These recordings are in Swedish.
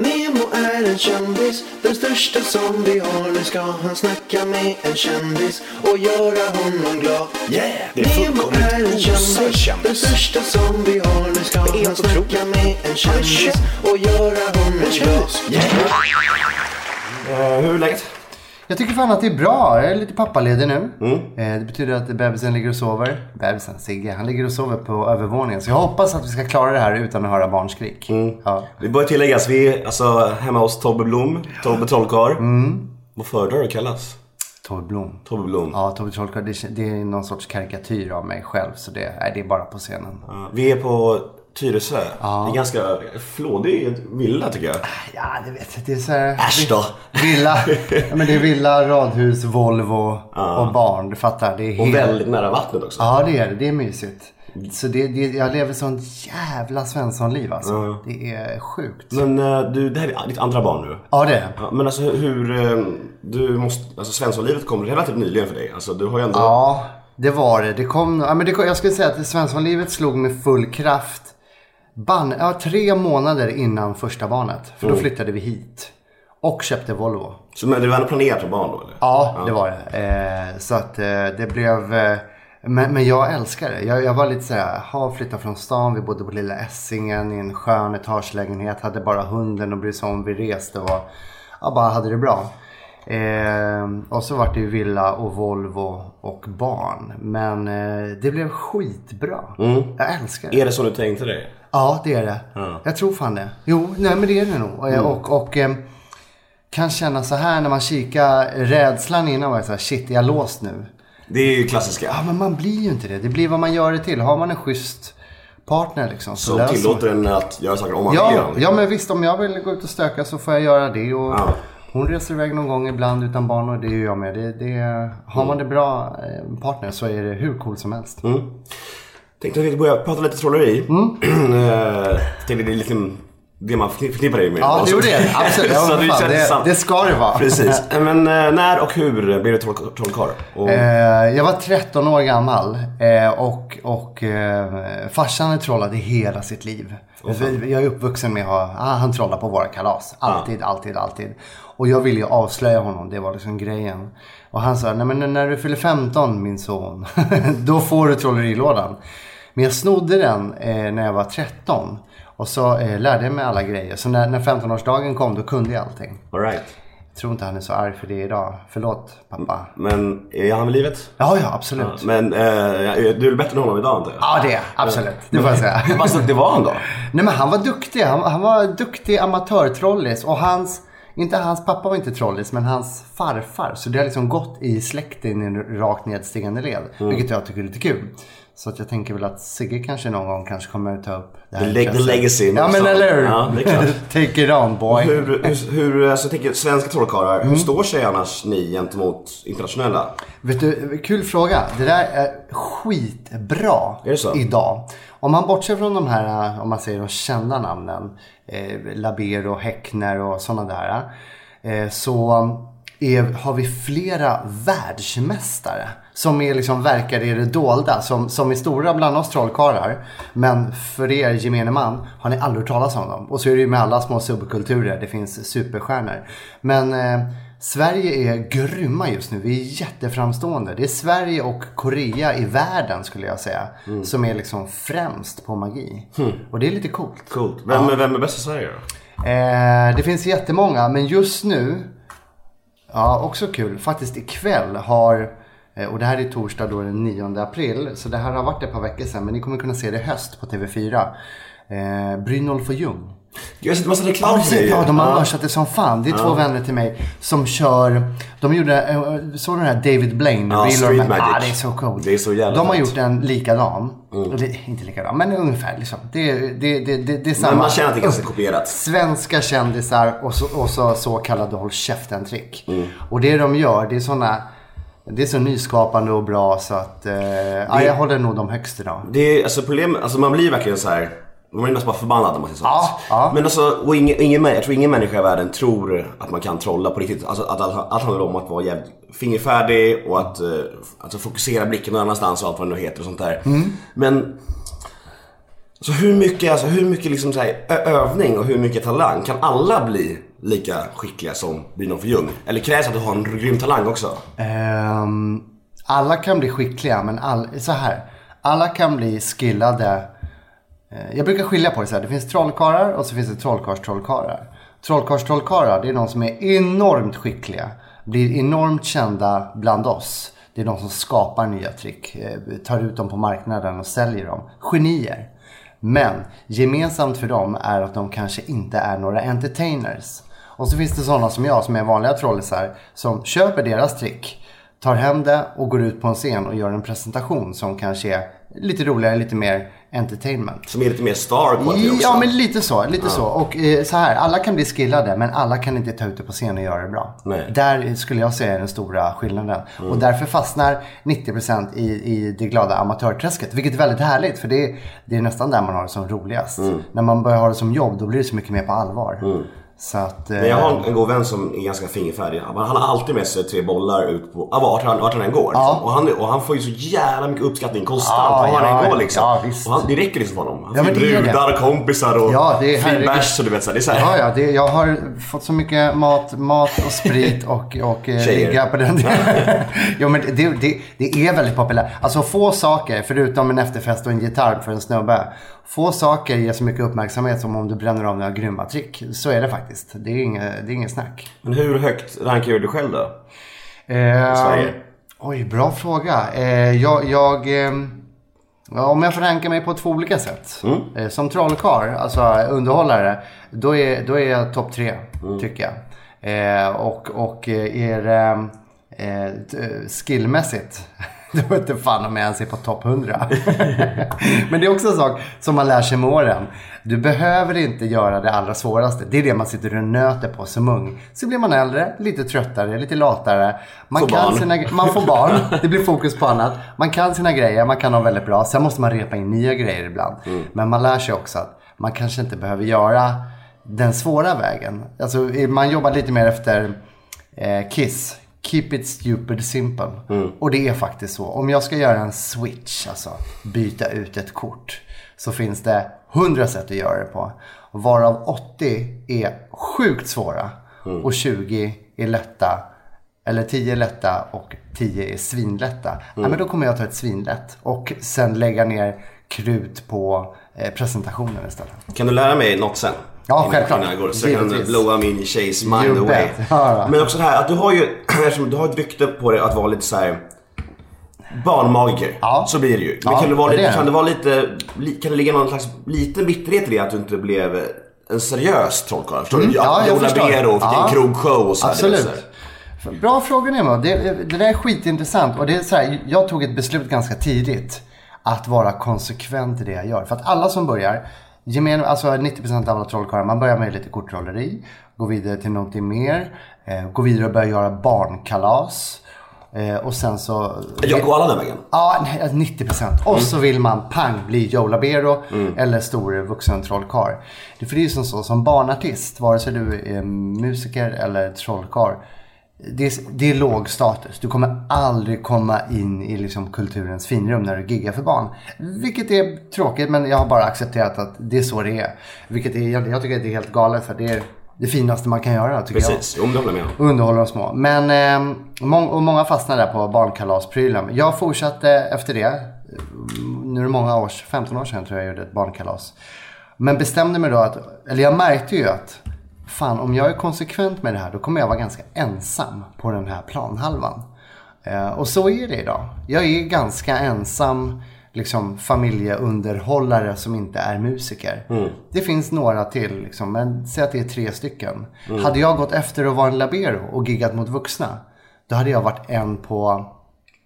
Nemo är en kändis, den största som vi har. Nu ska han snacka med en kändis och göra honom glad. Yeah! Det är Nemo är en kändis, den största som vi har. Nu ska han snacka med en kändis och göra honom glad. Yeah! Eh, hur är läget? Jag tycker fan att det är bra. Jag är lite pappaledig nu. Mm. Eh, det betyder att bebisen ligger och sover. Bebisen, Sigge, han ligger och sover på övervåningen. Så jag hoppas att vi ska klara det här utan att höra barnskrik. Mm. Ja. Vi bör tilläggas, vi är alltså hemma hos Tobbe Blom, Tobbe Trollkarl. Mm. Vad föredrar du att kallas? Tobbe Blom. Tobbe Blom. Ja, Tobbe Trollkarl, det, det är någon sorts karikatyr av mig själv. Så det, nej, det är bara på scenen. Ja, Vi är på Tyresö. Det är ganska flådig villa tycker jag. Ja, det vet jag. Det är så här... Äsch då. Villa. Ja, men det är villa, radhus, Volvo och barn. Du fattar. Det är Och helt... väldigt nära vattnet också. Ja, det är det. Det är mysigt. Så det, det, jag lever sånt jävla Svenssonliv alltså. Det är sjukt. Men eh, du, det här är ditt andra barn nu. Ja, det är. Ja, men alltså hur, eh, du måste, alltså Svenssonlivet kom relativt nyligen för dig. Alltså du har ju ändå, Ja, det var det. Det kom, ja, men det kom, jag skulle säga att Svenssonlivet slog med full kraft ban, ja, tre månader innan första barnet. För då flyttade vi hit. Och köpte Volvo. så men du hade planerat för barn då eller? Ja, det var det. Eh, så att eh, det blev... Eh, men, men jag älskar det. Jag, jag var lite såhär, ha flyttat från stan. Vi bodde på Lilla Essingen i en skön etagelägenhet. Hade bara hunden och brydde sig om. Vi reste och ja, bara hade det bra. Eh, och så vart det ju villa och Volvo och barn. Men eh, det blev skitbra. Jag älskar det. Är det så du tänkte dig? Ja, det är det. Jag tror fan det. Jo, nej men det är det nog. Eh, Och, och eh, kan känna så här när man kikar. Rädslan innan var jag så här, shit är jag låst nu? Det är ju klassiska. Ja, men man blir ju inte det. Det blir vad man gör det till. Har man en schysst partner liksom. Så, Som tillåter en att göra saker om man vill Ja, göra dem. ja, men visst om jag vill gå ut och stöka så får jag göra det. Och Ja. Hon reser iväg någon gång ibland utan barn och det gör jag med. Det, det, har man det bra eh, partner så är det hur cool som helst. Mm. Tänkte att vi börja prata lite trolleri. Mm. Eh, tänkte det är liksom det man förknippar dig med. Ja, det gjorde det. Absolut. Ja, det fan, det, det ska det vara. Precis. Men eh, när och hur blev du troll- trollkarl? Och- Eh, jag var 13 år gammal eh, och, och eh, farsan trollade hela sitt liv. Jag är uppvuxen med att ah, han trollar på våra kalas. Alltid, alltid, alltid. Och jag ville ju avslöja honom, det var liksom grejen. Och han sa, nej men när du fyller 15 min son, då får du trollerilådan. Men jag snodde den eh, när jag var 13. Och så eh, lärde jag mig alla grejer. Så när, när 15-årsdagen kom, då kunde jag allting. All right. Jag tror inte han är så arg för det idag. Förlåt pappa. Men är han vid livet? Ja, ja, absolut. Men eh, du är bättre än honom idag antar jag? Ja, det är absolut. Det får jag säga. Hur pass duktig var han då? Nej, men han var duktig. Han, han var duktig amatörtrollis. Och hans, inte hans pappa var inte trollis, men hans farfar. Så det har liksom gått i släkten i en rakt nedstigande led. Vilket jag tycker är lite kul. Så att jag tänker väl att Sigge kanske någon gång kanske kommer ta upp det här The leg- the legacy, Ja, men eller hur? Ja. Take it on boy. Hur, hur, hur alltså, jag tänker, svenska trollkarlar, Mm. hur står sig annars ni gentemot internationella? Vet du, kul fråga. Det där är skitbra Är det så? idag. Om man bortser från de här, om man säger de kända namnen, eh, Labero, Häckner och sådana där. Eh, så är, har vi flera världsmästare som är liksom verkar i det dolda. Som, som är stora bland oss trollkarlar. Men för er gemene man har ni aldrig hört talas om dem. Och så är det ju med alla små subkulturer. Det finns superstjärnor. Men eh, Sverige är grymma just nu. Vi är jätteframstående. Det är Sverige och Korea i världen skulle jag säga. Som är liksom främst på magi. Och det är lite coolt. Coolt. Vem, vem är bäst i Sverige då? Eh, det finns jättemånga, men just nu, ja också kul, faktiskt ikväll har, eh, och det här är torsdag då den 9 april, så det här har varit ett par veckor sedan, men ni kommer kunna se det i höst på TV4. Eh, Brynolf och Ljung. Jag har sett massa reklam Ja, ja, de har Ja. mörsat det som fan. Det är två vänner till mig som kör, de gjorde, eh, såg du den här David Blaine? Ja, Street Ma- Magic. Ah, det är så coolt. Det är så jävla De har gjort en likadan. Eller, inte likadan, men ungefär liksom. Det, det, det, det, det är samma. Men man känner att det är ganska kopierat. Svenska kändisar och så, och så, så kallade håll käften-trick. Mm. Och det de gör, det är såna det är så nyskapande och bra så att eh, ja, jag håller nog de högst idag. Det är, alltså problemet, alltså man blir verkligen så här. Man blir nästan bara förbannad när man ser sånt. Ja, ja. Men alltså, och ingen, ingen, jag tror ingen människa i världen tror att man kan trolla på riktigt. Alltså att allt, allt handlar om att vara jävligt fingerfärdig och att eh, alltså, fokusera blicken någon annanstans och allt vad det nu heter och sånt där. Mm. Men Så hur mycket, alltså, hur mycket liksom så här, övning och hur mycket talang? Kan alla bli lika skickliga som Brynolf Ljung? Eller krävs att du har en grym talang också? Ehm, alla kan bli skickliga, men all, så här. Alla kan bli skillade. Eh, jag brukar skilja på det så här. Det finns trollkarlar och så finns det trollkarls-trollkarlar. Trollkarls-trollkarlar, det är de som är enormt skickliga. Blir enormt kända bland oss. Det är de som skapar nya trick. Eh, tar ut dem på marknaden och säljer dem. Genier. Men gemensamt för dem är att de kanske inte är några entertainers. Och så finns det sådana som jag som är vanliga trollisar som köper deras trick, tar hem det och går ut på en scen och gör en presentation som kanske är lite roligare, lite mer entertainment. Som är lite mer star quality också? Ja, men lite så. Lite så. Och eh, så här, alla kan bli skillade, men alla kan inte ta ut det på scen och göra det bra. Nej. Där skulle jag säga är den stora skillnaden. Och därför fastnar 90% i, i det glada amatörträsket. Vilket är väldigt härligt, för det är, det är nästan där man har det som roligast. När man börjar ha det som jobb, då blir det så mycket mer på allvar. Så att... Eh, Men jag har en god vän som är ganska fingerfärdig. Han har alltid med sig tre bollar ut på, vart, han, vart han än går. Ja. Liksom. Och, han, och han får ju så jävla mycket uppskattning konstant Ja, var han ja, än går liksom. ja, och han, det räcker liksom för honom. Han Ja, får brudar kompisar och Ja, fin bärs och du vet så Det är så här. Ja, ja, det, jag har fått så mycket mat, mat och sprit och, och eh, ligga på den. jo, men det, det, det är väldigt populärt. Alltså få saker, förutom en efterfest och en gitarr för en snubbe. Få saker ger så mycket uppmärksamhet som om du bränner av några grymma trick. Så är det faktiskt. Det är inget, det är inget snack. Men hur högt rankar du själv då? Eh, Sverige? Oj, bra fråga. Eh, jag, jag, eh, om jag får ranka mig på två olika sätt. Eh, som trollkarl, alltså underhållare, då är, då är jag topp tre, tycker jag. Eh, och, och är det eh, t- skillmässigt, då inte fan om jag ens är på topp 100. Men det är också en sak som man lär sig med åren. Du behöver inte göra det allra svåraste. Det är det man sitter och nöter på som ung. Så blir man äldre, lite tröttare, lite latare. Man, Får kan barn. Sina, man får barn. Det blir fokus på annat. Man kan sina grejer, man kan ha väldigt bra. Sen måste man repa in nya grejer ibland. Mm. Men man lär sig också att man kanske inte behöver göra den svåra vägen. Alltså, man jobbar lite mer efter eh, Kiss. Keep it stupid simple. Mm. Och det är faktiskt så. Om jag ska göra en switch, alltså byta ut ett kort. Så finns det 100 sätt att göra det på. Varav 80 är sjukt svåra. Mm. Och 20 är lätta. Eller 10 är lätta och 10 är svinlätta. Ja, men då kommer jag ta ett svinlätt. Och sen lägga ner krut på eh, presentationen istället. Kan du lära mig något sen? Ja, självklart. Innan jag går, så jag kan blowa min tjejs mind You away. Ja, ja. Men också det här att du har ju, eftersom du har ett rykte på dig att vara lite så här barnmagiker. Ja. Så blir det ju. Men Ja, kan, det vara lite, det. kan det vara lite, li- kan det ligga någon slags liten bitterhet i det att du inte blev en seriös trollkarl? Förstår du? Mm, ja, Att jag Jola förstår. Bero fick Ja. en krogshow och här, så här. Absolut. Bra fråga Nemo. Det, det där är skitintressant. Och det är så här, jag tog ett beslut ganska tidigt. Att vara konsekvent i det jag gör. För att alla som börjar, gemen, alltså 90% av alla trollkarlar, man börjar med lite kortrolleri. Går vidare till någonting mer. Eh, går vidare och börjar göra barnkalas. Eh, och sen så... Jag går alla den vägen. Ja, nej, alltså 90 procent. Och så vill man pang bli Joe Labero eller stor vuxen trollkarl. Det för det är ju som så, som barnartist, vare sig du är musiker eller trollkarl. Det är, det är låg status. Du kommer aldrig komma in i liksom kulturens finrum när du giggar för barn. Vilket är tråkigt, men jag har bara accepterat att det är så det är. Vilket är, jag, jag tycker att det är helt galet, för det är det finaste man kan göra, tycker jag Precis, jag med om. underhåller de små. Men eh, må- och många fastnar där på barnkalasprylen. Jag fortsatte efter det. Nu är det många år, 15 år sedan tror jag jag gjorde ett barnkalas. Men bestämde mig då att, eller jag märkte ju att fan om jag är konsekvent med det här då kommer jag vara ganska ensam på den här planhalvan. Eh, och så är det idag. Jag är ganska ensam liksom familjeunderhållare som inte är musiker. Det finns några till, liksom, men säg att det är tre stycken. Hade jag gått efter att vara en labero och giggat mot vuxna, då hade jag varit en på,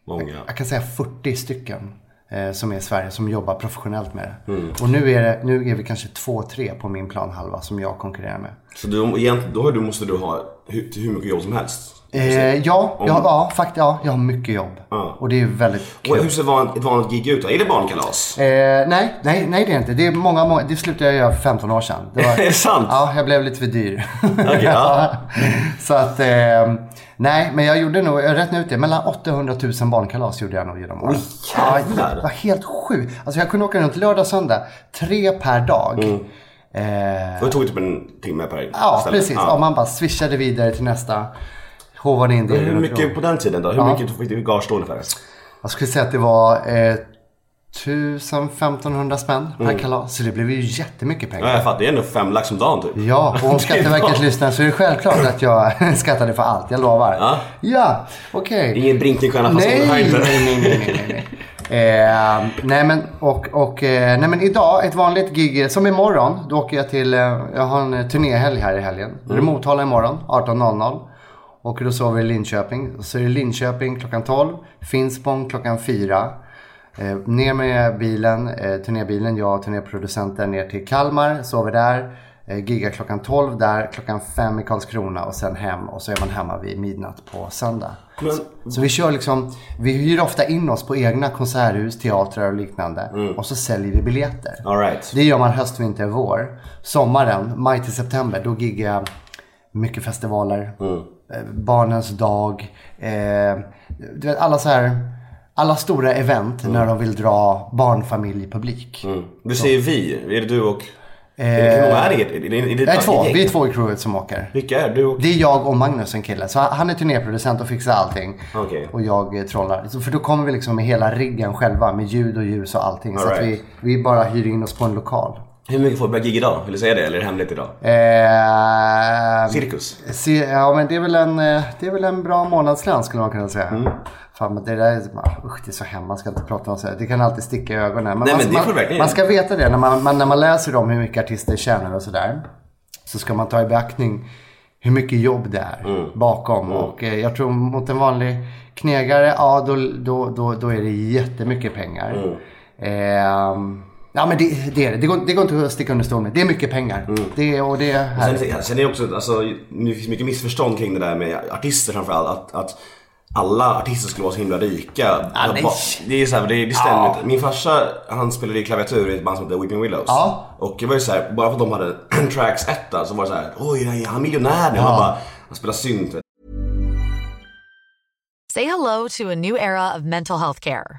Många. jag kan säga 40 stycken. Eh, som är i Sverige, som jobbar professionellt med det. Och nu är, det, nu är vi kanske två, tre på min planhalva som jag konkurrerar med. Så du, då måste du ha hur, hur mycket jobb som helst. Eh, ja, ja, ja, faktiskt, ja, jag har mycket jobb. Ja. Och det är väldigt Och kul. hur ser van, ett vanligt gig ut då? Är det barnkalas? Eh, nej, nej, nej det är inte. Det, är många, många, det slutade jag göra för 15 år sedan. Det var, Är det sant? Ja, jag blev lite för dyr. Okej, ja. Så att, eh, nej, men jag gjorde nog, jag räknade ut det, mellan 800 000 barnkalas gjorde jag nog genom åren. Oj, Ja, jävlar. det var helt sjukt. Alltså jag kunde åka runt lördag, söndag, tre per dag. Mm. Eh, Det tog typ en timme per ja, ställe. precis. Ja. Och man bara swishade vidare till nästa. Håvade in det. Hur mycket på den tiden då? Hur Ja. mycket fick du i gage då ungefär? Jag skulle säga att det var eh, 1000-1500 spänn per kalas. Så det blev ju jättemycket pengar. Mm. Ja, jag fattar. Det är ändå fem lax om dagen typ. Ja, och om Skatteverket lyssnar så är det självklart att jag skattade för allt. Jag lovar. Ja. Ja, okej. Ingen Brinkningsstjärna fast Nej, nej, nej, nej, nej, nej. Eh, nej men och, och eh, nej men idag, ett vanligt gig, som imorgon, då åker jag till, eh, jag har en turnéhelg här i helgen. Det Motala imorgon, 18.00. Och då sover vi i Linköping. Så är det Linköping klockan 12, Finspång klockan 4. Eh, ner med bilen, eh, turnébilen, jag och turnéproducenten ner till Kalmar, sover där. Eh, giggar klockan 12 där, klockan 5 i Karlskrona och sen hem. Och så är man hemma vid midnatt på söndag. Men, Så vi kör liksom, vi hyr ofta in oss på egna konserthus, teatrar och liknande. Och så säljer vi biljetter. all right. Det gör man höst, vinter, vår. Sommaren, maj till september, då giggar jag mycket festivaler. Eh, Barnens dag. Eh, du vet alla så här, alla stora event när de vill dra barnfamiljpublik. Mm. Du säger vi. Är det du och... det, hur många är det? Är det, är det, det är två, vi är två i crewet som åker. Vilka är du och... Det är jag och Magnus, en kille. Så han är turnéproducent och fixar allting. Okej. Och jag eh, trollar. Så, för då kommer vi liksom med hela riggen själva. Med ljud och ljus och allting. Så All att right. vi, vi bara hyr in oss på en lokal. Hur mycket får du börja gig idag? Vill du säga det eller är det hemligt idag? Eh, Cirkus? se, ja men det är, väl en, eh, det är väl en bra månadslön skulle man kunna säga. Mm. Fan, men det där är, usch, det är så hemskt. Man ska inte prata om så här. Det kan alltid sticka i ögonen. Nej, man, men det får man, du verkligen man ska veta det. När man, man, när man läser om hur mycket artister tjänar och sådär. Så ska man ta i beaktning hur mycket jobb det är Mm. bakom. Och eh, jag tror mot en vanlig knegare, ja då, då, då, då är det jättemycket pengar. Mm. Ehm, ja men det, det är det. Det går, det går inte att sticka under stol med. Det är mycket pengar. Det, är- och det är härligt. Sen, sen är det också, alltså, det finns mycket missförstånd kring det där med artister framförallt. Att, att alla artister skulle vara så himla rika. Ah, nej. Det, är så här, det, det stämmer Ja. inte. Min farsa, han spelade i klaviatur i ett band som heter Weeping Willows. Ja. Och det var ju så här, bara för att de hade en tracks etta så var det så här, oj, nej, han är miljonär nu. Han bara, han spelar synt. Say hello to a new era of mental health care.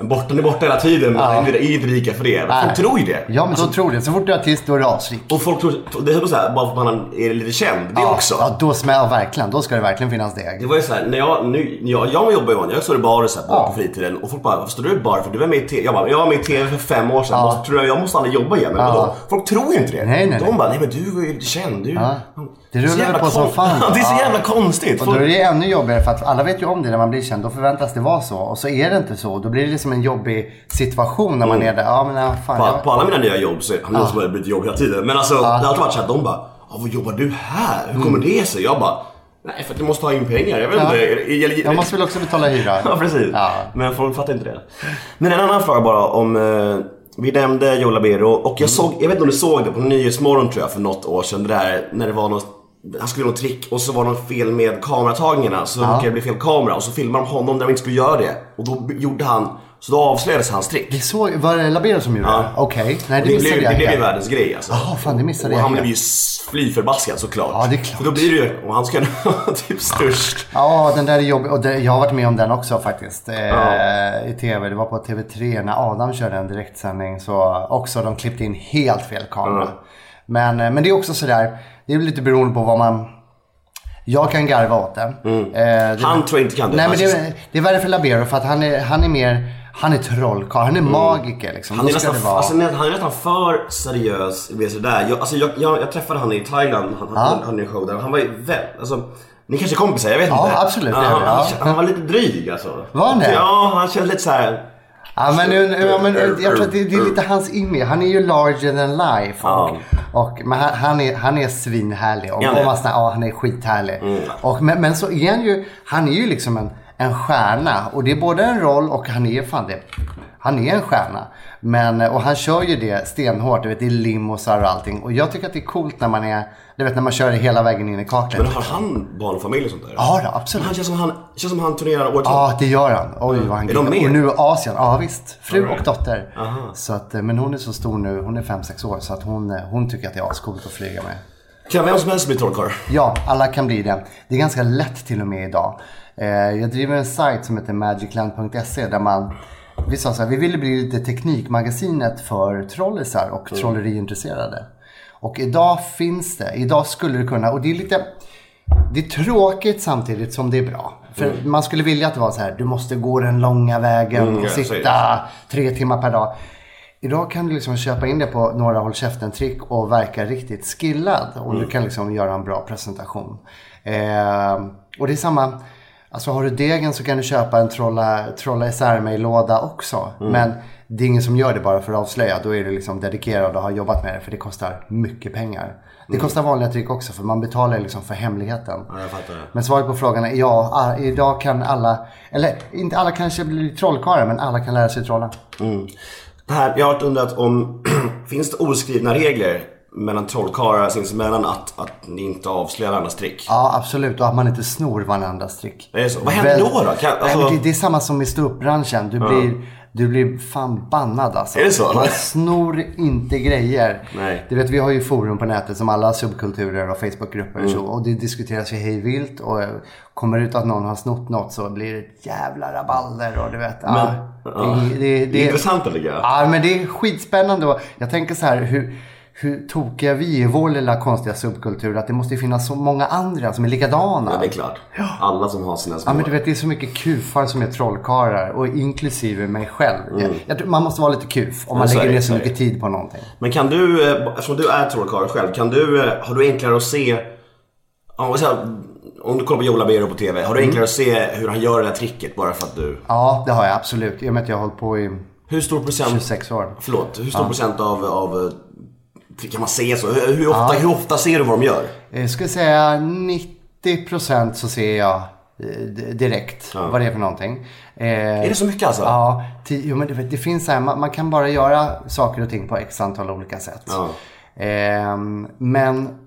borta är borta hela tiden. Men är inte- är rika för det. Nej. Folk tror ju det. Ja men de tror det. Så fort du är artist då är du asrik. Och folk tror, det är så här, bara för att man är lite känd. Det också. Ja, då smäller verkligen. Då ska det verkligen finnas Det deg. var ju såhär, när jag, nu, jag, jag jobbar ju jag står i bar och så här, Ja. på fritiden och folk bara Varför står du i bar? För du var med i TV. Jag bara, jag var med i TV för fem år sedan. Ja. Måste, tror jag, jag måste aldrig jobba igen. Men Ja. vadå? Folk tror ju inte det. Nej, nej, De nej. bara, nej men du är ju lite känd. Du, Ja. Det rullar så jävla på som fan. det är så Ja. jävla konstigt. Och då är det ännu jobbigare för att alla vet ju om det när man blir känd. Då förväntas det vara så. Och så är det inte så. Då blir det liksom en jobbig situation när man är där. Ja men ja, fan. på, Jag... på alla mina nya jobb så har det blivit jobb hela tiden. Men alltså det har alltid varit såhär, de bara, "Ja, vad jobbar du här? Hur kommer Mm. det sig? Jag bara, Nej, för att du måste ha in pengar. Jag vet Ja. inte. Jag, Jag måste väl också betala hyra? Ja, precis. Ja. Men folk fattar inte det. Men en annan fråga bara om... Eh, vi nämnde Joe Labero och Mm. jag såg, jag vet inte om du såg det på Nyhetsmorgon tror jag för något år sedan. Det där när det var något, han skulle göra något trick och så var det något fel med kameratagningarna. Så råkade det bli fel kamera och så filmade de honom där de inte skulle göra det. Och då gjorde han, så då avslöjades hans trick. Det såg, var det Labero som gjorde Ja. det? Okej, nej det, det, missade blev, jag det blev ju världens grej alltså. Jaha, fan, det missade och jag han helt. blev ju fly förbaskad såklart. Ja, det är klart. För då blir det ju, och han ska typ störst. Ja, den där är jobbig. Och det, jag har varit med om den också faktiskt. Eh, Ja. I tv. Det var på TV3 när Adam körde en direktsändning. Så också de klippte in helt fel kamera. Men, eh, men det är också sådär. Det är lite beroende på vad man... Jag kan garva åt det. Eh, det Han tror jag inte kan det. Nej, men Han- det, är- det är värre för Labero för att han är, han är mer... Han är trollkarl. Han är magiker liksom. Han är, nästan, det vara... alltså, han är nästan för seriös. i. Jag, alltså, jag, jag, jag träffade han i Thailand, han, han, han hade en show där. Han var ju väl, alltså, ni kanske är kompisar, jag vet Ja, inte. absolut, det är han, han, ja. han var lite dryg alltså. Var han det? Ja, han kände lite så här. Ja, men, nu- ja, men jag tror att det, det är lite hans image. Han är ju larger than life. Ja. och, men han, han, är, han är svinhärlig. Och, och man ja, han är skithärlig. Och, men, men så är han ju, han är ju liksom en, en stjärna. Och det är både en roll och han är fan det. Han är en stjärna. Men, och han kör ju det stenhårt. Du vet, det är limosar och allting. Och jag tycker att det är coolt när man är, du vet när man kör det hela vägen in i kaklet. Men har han barn och familj och sånt där? Ja, då, absolut. Han känns som han, känns som han turnerar året. Ja, det gör han. Oj, vad han Är de med? Och nu Asien. Ja, visst. Fru right. och dotter. Så att, eh, men hon är så stor nu. Hon är 5-6 år. Så att hon, eh, hon tycker att det är ascoolt att flyga med. Kan vem som helst bli trollkarl? Ja, alla kan bli det. Det är ganska lätt till och med idag. Eh, jag driver en sajt som heter magicland.se där man vi sa så här, vi ville bli lite teknikmagasinet för trollisar och trolleriintresserade. Och idag finns det, idag skulle det kunna, och det är lite, det är tråkigt samtidigt som det är bra. För man skulle vilja att det var så här, du måste gå den långa vägen Mm, och sitta tre timmar per dag. Idag kan du liksom köpa in det på några håll käften-trick och verka riktigt skillad. Och du kan liksom göra en bra presentation. Eh, och det är samma, alltså har du degen så kan du köpa en trolla, trolla isär mig-låda också. Men det är ingen som gör det bara för att avslöja. Då är du liksom dedikerad och har jobbat med det för det kostar mycket pengar. Det kostar vanliga trick också för man betalar liksom för hemligheten. Ja. Men svaret på frågan är ja, idag kan alla, eller inte alla kanske blir trollkarlar men alla kan lära sig trolla. Det här, jag har undrat om, finns det oskrivna regler mellan trollkarlar sinsemellan att, att ni inte avslöjar varandras trick? Ja, absolut. Och att man inte snor varandras trick. Är det så? Vad händer då då? Kan- Nej, alltså- men det, det är samma som i ståuppbranschen. Du blir, du blir fan bannad alltså. Är det så? Man snor inte grejer. Nej. Du vet, vi har ju forum på nätet som alla subkulturer och Facebookgrupper Mm. och så. Och det diskuteras ju hej vilt. Och eh, kommer ut att någon har snott något så blir det jävla rabalder. Och du vet, ja, ja. det, det, Det är intressant att ligga. Ja, men det är skitspännande. Och jag tänker så här, hur, hur tokiga vi är i vår lilla konstiga subkultur. Att det måste ju finnas så många andra som är likadana. Ja, det är klart. Alla som har sina små... Ja men du vet det är så mycket kufar som är trollkarlar och inklusive mig själv. Jag, jag, tror- man måste vara lite kuf om man Mm. är lägger ner så mycket tid på någonting. Men kan du, eh, eftersom du är trollkarl själv, kan du, eh, har du enklare att se, om, du kollar på Joe Labero på TV, har du Mm. enklare att se hur han gör det där tricket bara för att du... Ja det har jag absolut. I och med att jag har hållit på i Hur stor procent, 26 år. förlåt, hur stor procent av, av eh, kan man se så? Hur, ofta, hur ofta ser du vad de gör? Jag skulle säga 90% så ser jag eh, direkt vad det är för någonting. Eh, Är det så mycket alltså? Ja, jo, men det, det finns så här, man, man kan bara göra saker och ting på x antal olika sätt. Ja. Ehm, men,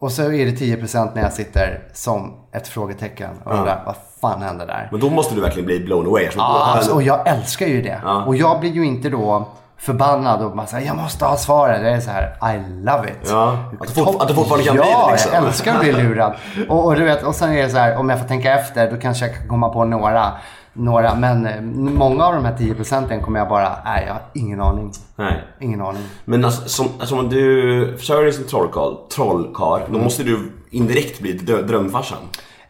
och så är det 10% när jag sitter som ett frågetecken och undrar vad fan hände där? Men då måste du verkligen bli blown away. Ja, alltså, och jag älskar ju det. Ja. Och jag blir ju inte då förbannad och bara säger jag måste ha svaret. Det är så här, I love it. Ja, att du fort- att du fortfarande kan bli det, Ja, liksom. jag älskar att bli lurad. Och, och du vet, och sen är det så här, om jag får tänka efter, då kanske jag kan komma på några. Några, men eh, många av de här 10 procenten kommer jag bara, nej jag har ingen aning. Nej. Ingen aning. Men alltså, som, alltså om du försörjer dig som trollkarl, trollkarl Mm. då måste du indirekt bli drö- drömfarsan.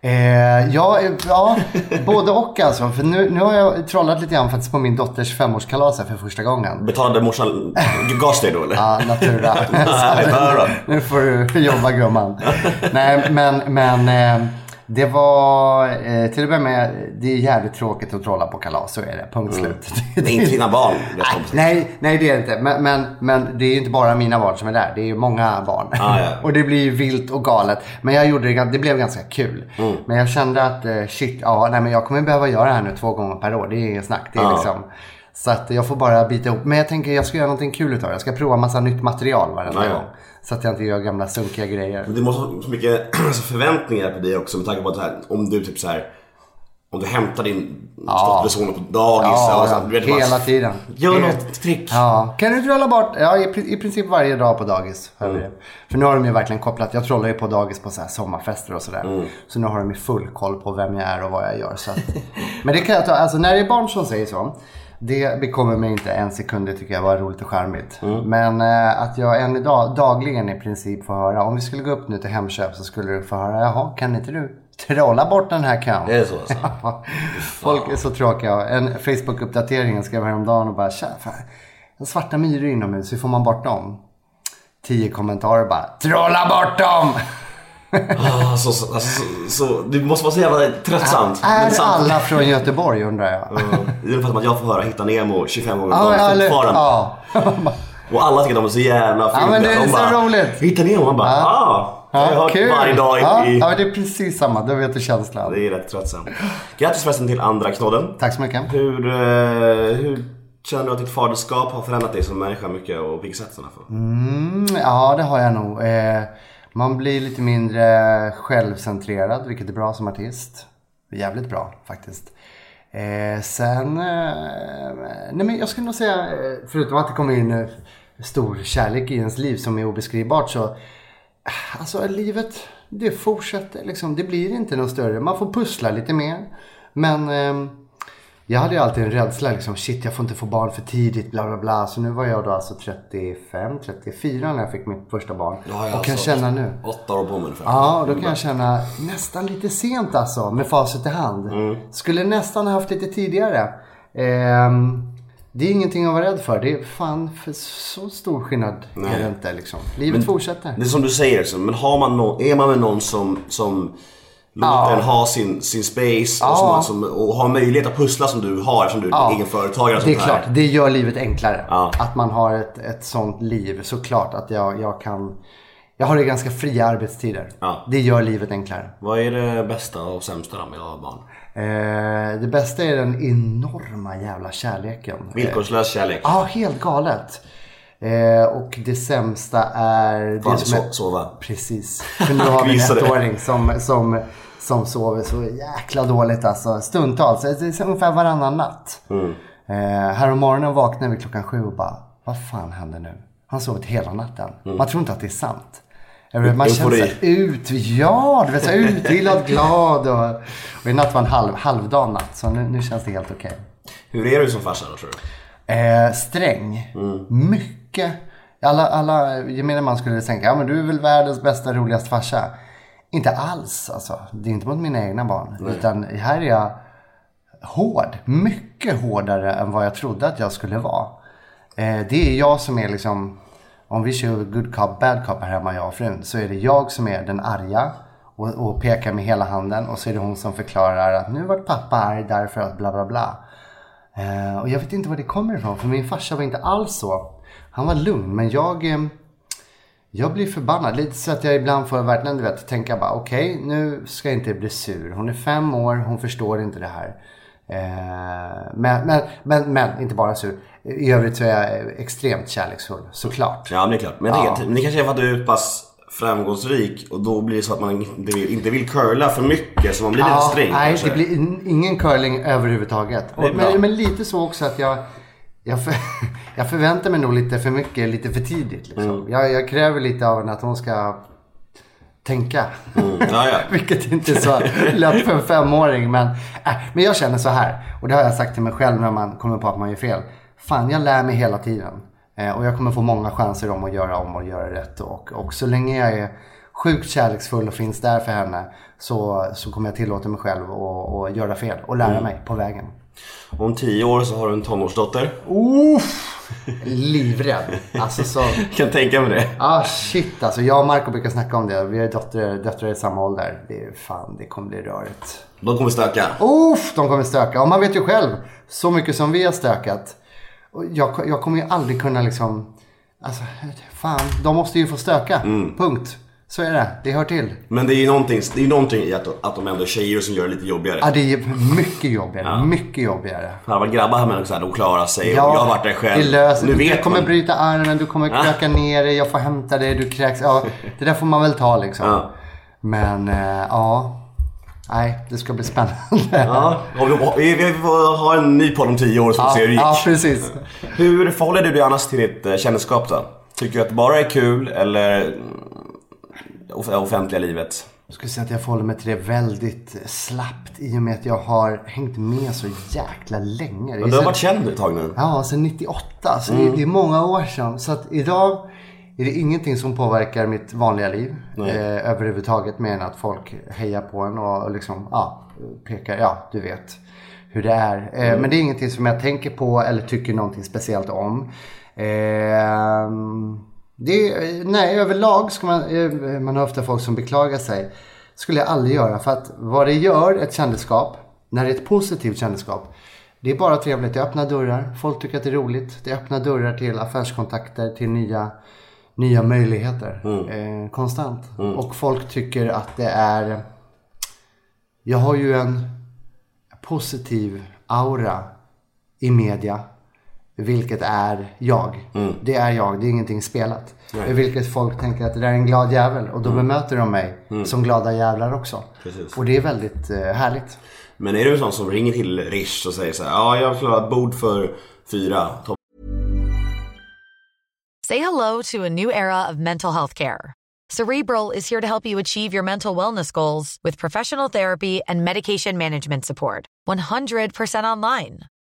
Eh, ja, ja, både och alltså. För nu, nu har jag trollat lite grann faktiskt på min dotters femårskalas för första gången. Betalade morsan gas dig då eller? Ja, natura. Nej, bara. nu får du jobba gumman. Nej, men, men eh, Det var eh, till att börja med, det är jävligt tråkigt att trolla på kalas, så är det. Punkt slut. Det är inte dina barn. Nej, nej, det är det inte. Men, men, men det är ju inte bara mina barn som är där. Det är ju många barn. Ah, ja. och det blir ju vilt och galet. Men jag gjorde det, det blev ganska kul. Mm. Men jag kände att eh, shit, ja, nej, men jag kommer behöva göra det här nu två gånger per år. Det är inget snack. Det är Ja. liksom, så att jag får bara bita ihop. Men jag tänker jag ska göra någonting kul utav det. Jag ska prova massa nytt material varenda gång. Så att jag inte gör gamla sunkiga grejer. Men Det måste vara så mycket alltså, förväntningar på dig också med tanke på att här, om du typ så här om du hämtar din Ja. son på dagis. Ja, och så, ja, vet, bara, hela tiden. Gör något trick. Ja, kan du trolla bort? Ja, i, i princip varje dag på dagis. det. För nu har de ju verkligen kopplat. Jag trollar ju på dagis på så sommarfester och sådär. Så nu har de ju full koll på vem jag är och vad jag gör. Så att, men det kan jag ta, alltså när det är barn som säger så. Det bekommer mig inte en sekund. Det tycker jag var roligt och charmigt. Men eh, att jag än idag dagligen i princip får höra. Om vi skulle gå upp nu till Hemköp så skulle du få höra. Jaha, kan inte du trolla bort den här kön? Det är så alltså. Ja, Folk är så tråkiga. En Facebook-uppdatering skrev häromdagen och bara Tja, fan, svarta myror inomhus, hur får man bort dem? Tio kommentarer bara Trolla bort dem! Ah, så, så, alltså, så, det måste vara så jävla tröttsamt. Är samt- alla från Göteborg undrar jag? Ja, Det är ungefär som att jag får höra Hitta Nemo 25 gånger om Ja, dagen ja, fortfarande. ja. Och alla tycker att de är så jävla fula. men det är De så bara, roligt. Hitta Nemo, man bara ah. Det har jag hört kul. varje dag ja, i ja, det är precis samma. Då vet du känslan. det är rätt tröttsamt. Grattis förresten till andra knodden. Tack så mycket. Hur, eh, hur känner du att ditt faderskap har förändrat dig som människa mycket och på vilket sätt i sådana fall? Mm, ja, det har jag nog. Eh, man blir lite mindre självcentrerad, vilket är bra som artist. Jävligt bra faktiskt. Eh, sen, eh, nej men jag skulle nog säga, eh, förutom att det kommer in eh, stor kärlek i ens liv som är obeskrivbart så, eh, alltså livet, det fortsätter liksom. Det blir inte något större. Man får pussla lite mer. Men ehm, jag hade ju alltid en rädsla liksom, shit jag får inte få barn för tidigt, bla bla bla. Så nu var jag då alltså 35, 34 när jag fick mitt första barn. och kan känna nu. Åtta år på mig ungefär. Ja, och då kan jag känna nästan lite sent alltså med facit i hand. Skulle nästan ha haft lite tidigare. Ehm, det är ingenting att vara rädd för. Det är fan för så stor skillnad är det inte liksom. Livet fortsätter. Det är som du säger, liksom, men har man nå- är man med någon som, som låter en ha sin, sin space och, som, som, och har möjlighet att pussla som du har eftersom du är egen företagare och Det är här. klart, det gör livet enklare. Ja. Att man har ett, ett sånt liv. Såklart att jag, jag kan... Jag har det ganska fria arbetstider. Ja. Det gör livet enklare. Vad är det bästa och sämsta då med att ha barn? Eh, det bästa är den enorma jävla kärleken. Villkorslös kärlek. Ja, helt galet. Eh, och det sämsta är... Får det som är- so- sova? Precis. För nu har vi en ettåring som, som, som sover så jäkla dåligt alltså. Stundtals. Det är ungefär varannan natt. Mm. Eh, här om morgonen vaknar vi klockan sju och bara, vad fan händer nu? Han har sovit hela natten. Man tror inte att det är sant. Vet, Man känner Mm. Sig ut, ja, du vet, så utvilad, glad och, och i natt var en halv, halvdan natt. Så nu, nu känns det helt okej. Hur är du som farsa då tror du? Eh, sträng. Mycket. Alla, alla gemene man skulle tänka, ja men du är väl världens bästa, roligaste farsa. Inte alls alltså. Det är inte mot mina egna barn. Utan här är jag hård. Mycket hårdare än vad jag trodde att jag skulle vara. Eh, det är jag som är liksom, om vi kör good cop, bad cop här hemma, jag och frun. Så är det jag som är den arga. Och, och pekar med hela handen. Och så är det hon som förklarar att nu vart pappa arg därför att bla bla bla. Eh, och jag vet inte var det kommer ifrån. För min farsa var inte alls så. Han var lugn. Men jag, eh, jag blir förbannad. Lite så att jag ibland får verkligen du vet, tänka bara okej nu ska jag inte bli sur. Hon är fem år. Hon förstår inte det här. Eh, men, men, men, men inte bara sur. I övrigt så är jag extremt kärleksfull. Såklart. Ja men det är klart. Men tänker, ni kanske är för att du är pass framgångsrik och då blir det så att man inte vill, inte vill curla för mycket så man blir lite sträng Nej, kanske. det blir in, ingen curling överhuvudtaget. Det Och, men, men lite så också att jag, jag, för, jag förväntar mig nog lite för mycket, lite för tidigt. Liksom. Mm. Jag, jag kräver lite av henne att hon ska tänka. Mm. Ja, ja. Vilket inte är så lätt för en femåring. Men, äh, men jag känner så här. Och det har jag sagt till mig själv när man kommer på att man gör fel. Fan, jag lär mig hela tiden. Eh, och jag kommer få många chanser om att göra om och göra rätt. Och, och så länge jag är sjukt kärleksfull och finns där för henne. Så, så kommer jag tillåta mig själv att att göra fel. Och lära mig på vägen. Om tio år så har du en tonårsdotter. Uff, livrädd. Alltså så... Jag kan tänka mig det. Ah shit alltså. Jag och Marco brukar snacka om det. Vi har döttrar, döttrar i samma ålder. Det är fan, det kommer bli rörigt. De kommer stöka. Uff, de kommer stöka. Och man vet ju själv, så mycket som vi har stökat. Jag, jag kommer ju aldrig kunna liksom... Alltså, fan, de måste ju få stöka. Punkt. Så är det. Det hör till. Men det är ju någonting, det är någonting i att, att de ändå är tjejer som gör det lite jobbigare. Ja, det är mycket jobbigare. Mycket jobbigare. Fan vad grabbar här med så här, de klarar sig och jag har varit där själv. Det löser nu Du vet kommer man. bryta armen, du kommer Ja. kröka ner dig, jag får hämta dig, du kräks. Ja, det där får man väl ta liksom. Ja. Men eh, ja, nej, det ska bli spännande. Ja, vi, vi, får ha en ny podd om tio år så får vi se hur det gick. ja, precis. Hur förhåller du dig annars till ditt eh, kändisskap då? Tycker du att det bara är kul eller offentliga livet? Jag skulle säga att jag förhåller mig till det väldigt slappt i och med att jag har hängt med så jäkla länge. Är Men du har varit känd ett tag nu. Ja, sedan 98. Så Mm. det, det är många år sedan. Så att idag är det ingenting som påverkar mitt vanliga liv eh, överhuvudtaget. Mer än att folk hejar på en och, och liksom, ja, pekar, ja, du vet hur det är. Eh, Mm. Men det är ingenting som jag tänker på eller tycker någonting speciellt om. Eh, det, nej, överlag ska man, eh, man har ofta folk som beklagar sig. skulle jag aldrig göra. För att vad det gör, ett kändisskap, när det är ett positivt kändisskap. Det är bara trevligt. Det öppnar dörrar. Folk tycker att det är roligt. Det öppnar dörrar till affärskontakter, till nya, nya möjligheter. Eh, konstant. Och folk tycker att det är... Jag har ju en positiv aura i media. Vilket är jag. Det är jag, det är ingenting spelat. Vilket folk tänker att det där är en glad jävel. Och då bemöter de mig som glada jävlar också. Precis. Och det är väldigt eh, härligt. Men är du en sån som ringer till Rish och säger så här, ja jag vill ha ett bord för fyra. Say hello to a new era of mental health care. Cerebral is here to help you achieve your mental wellness goals with professional therapy and medication management support. 100% online.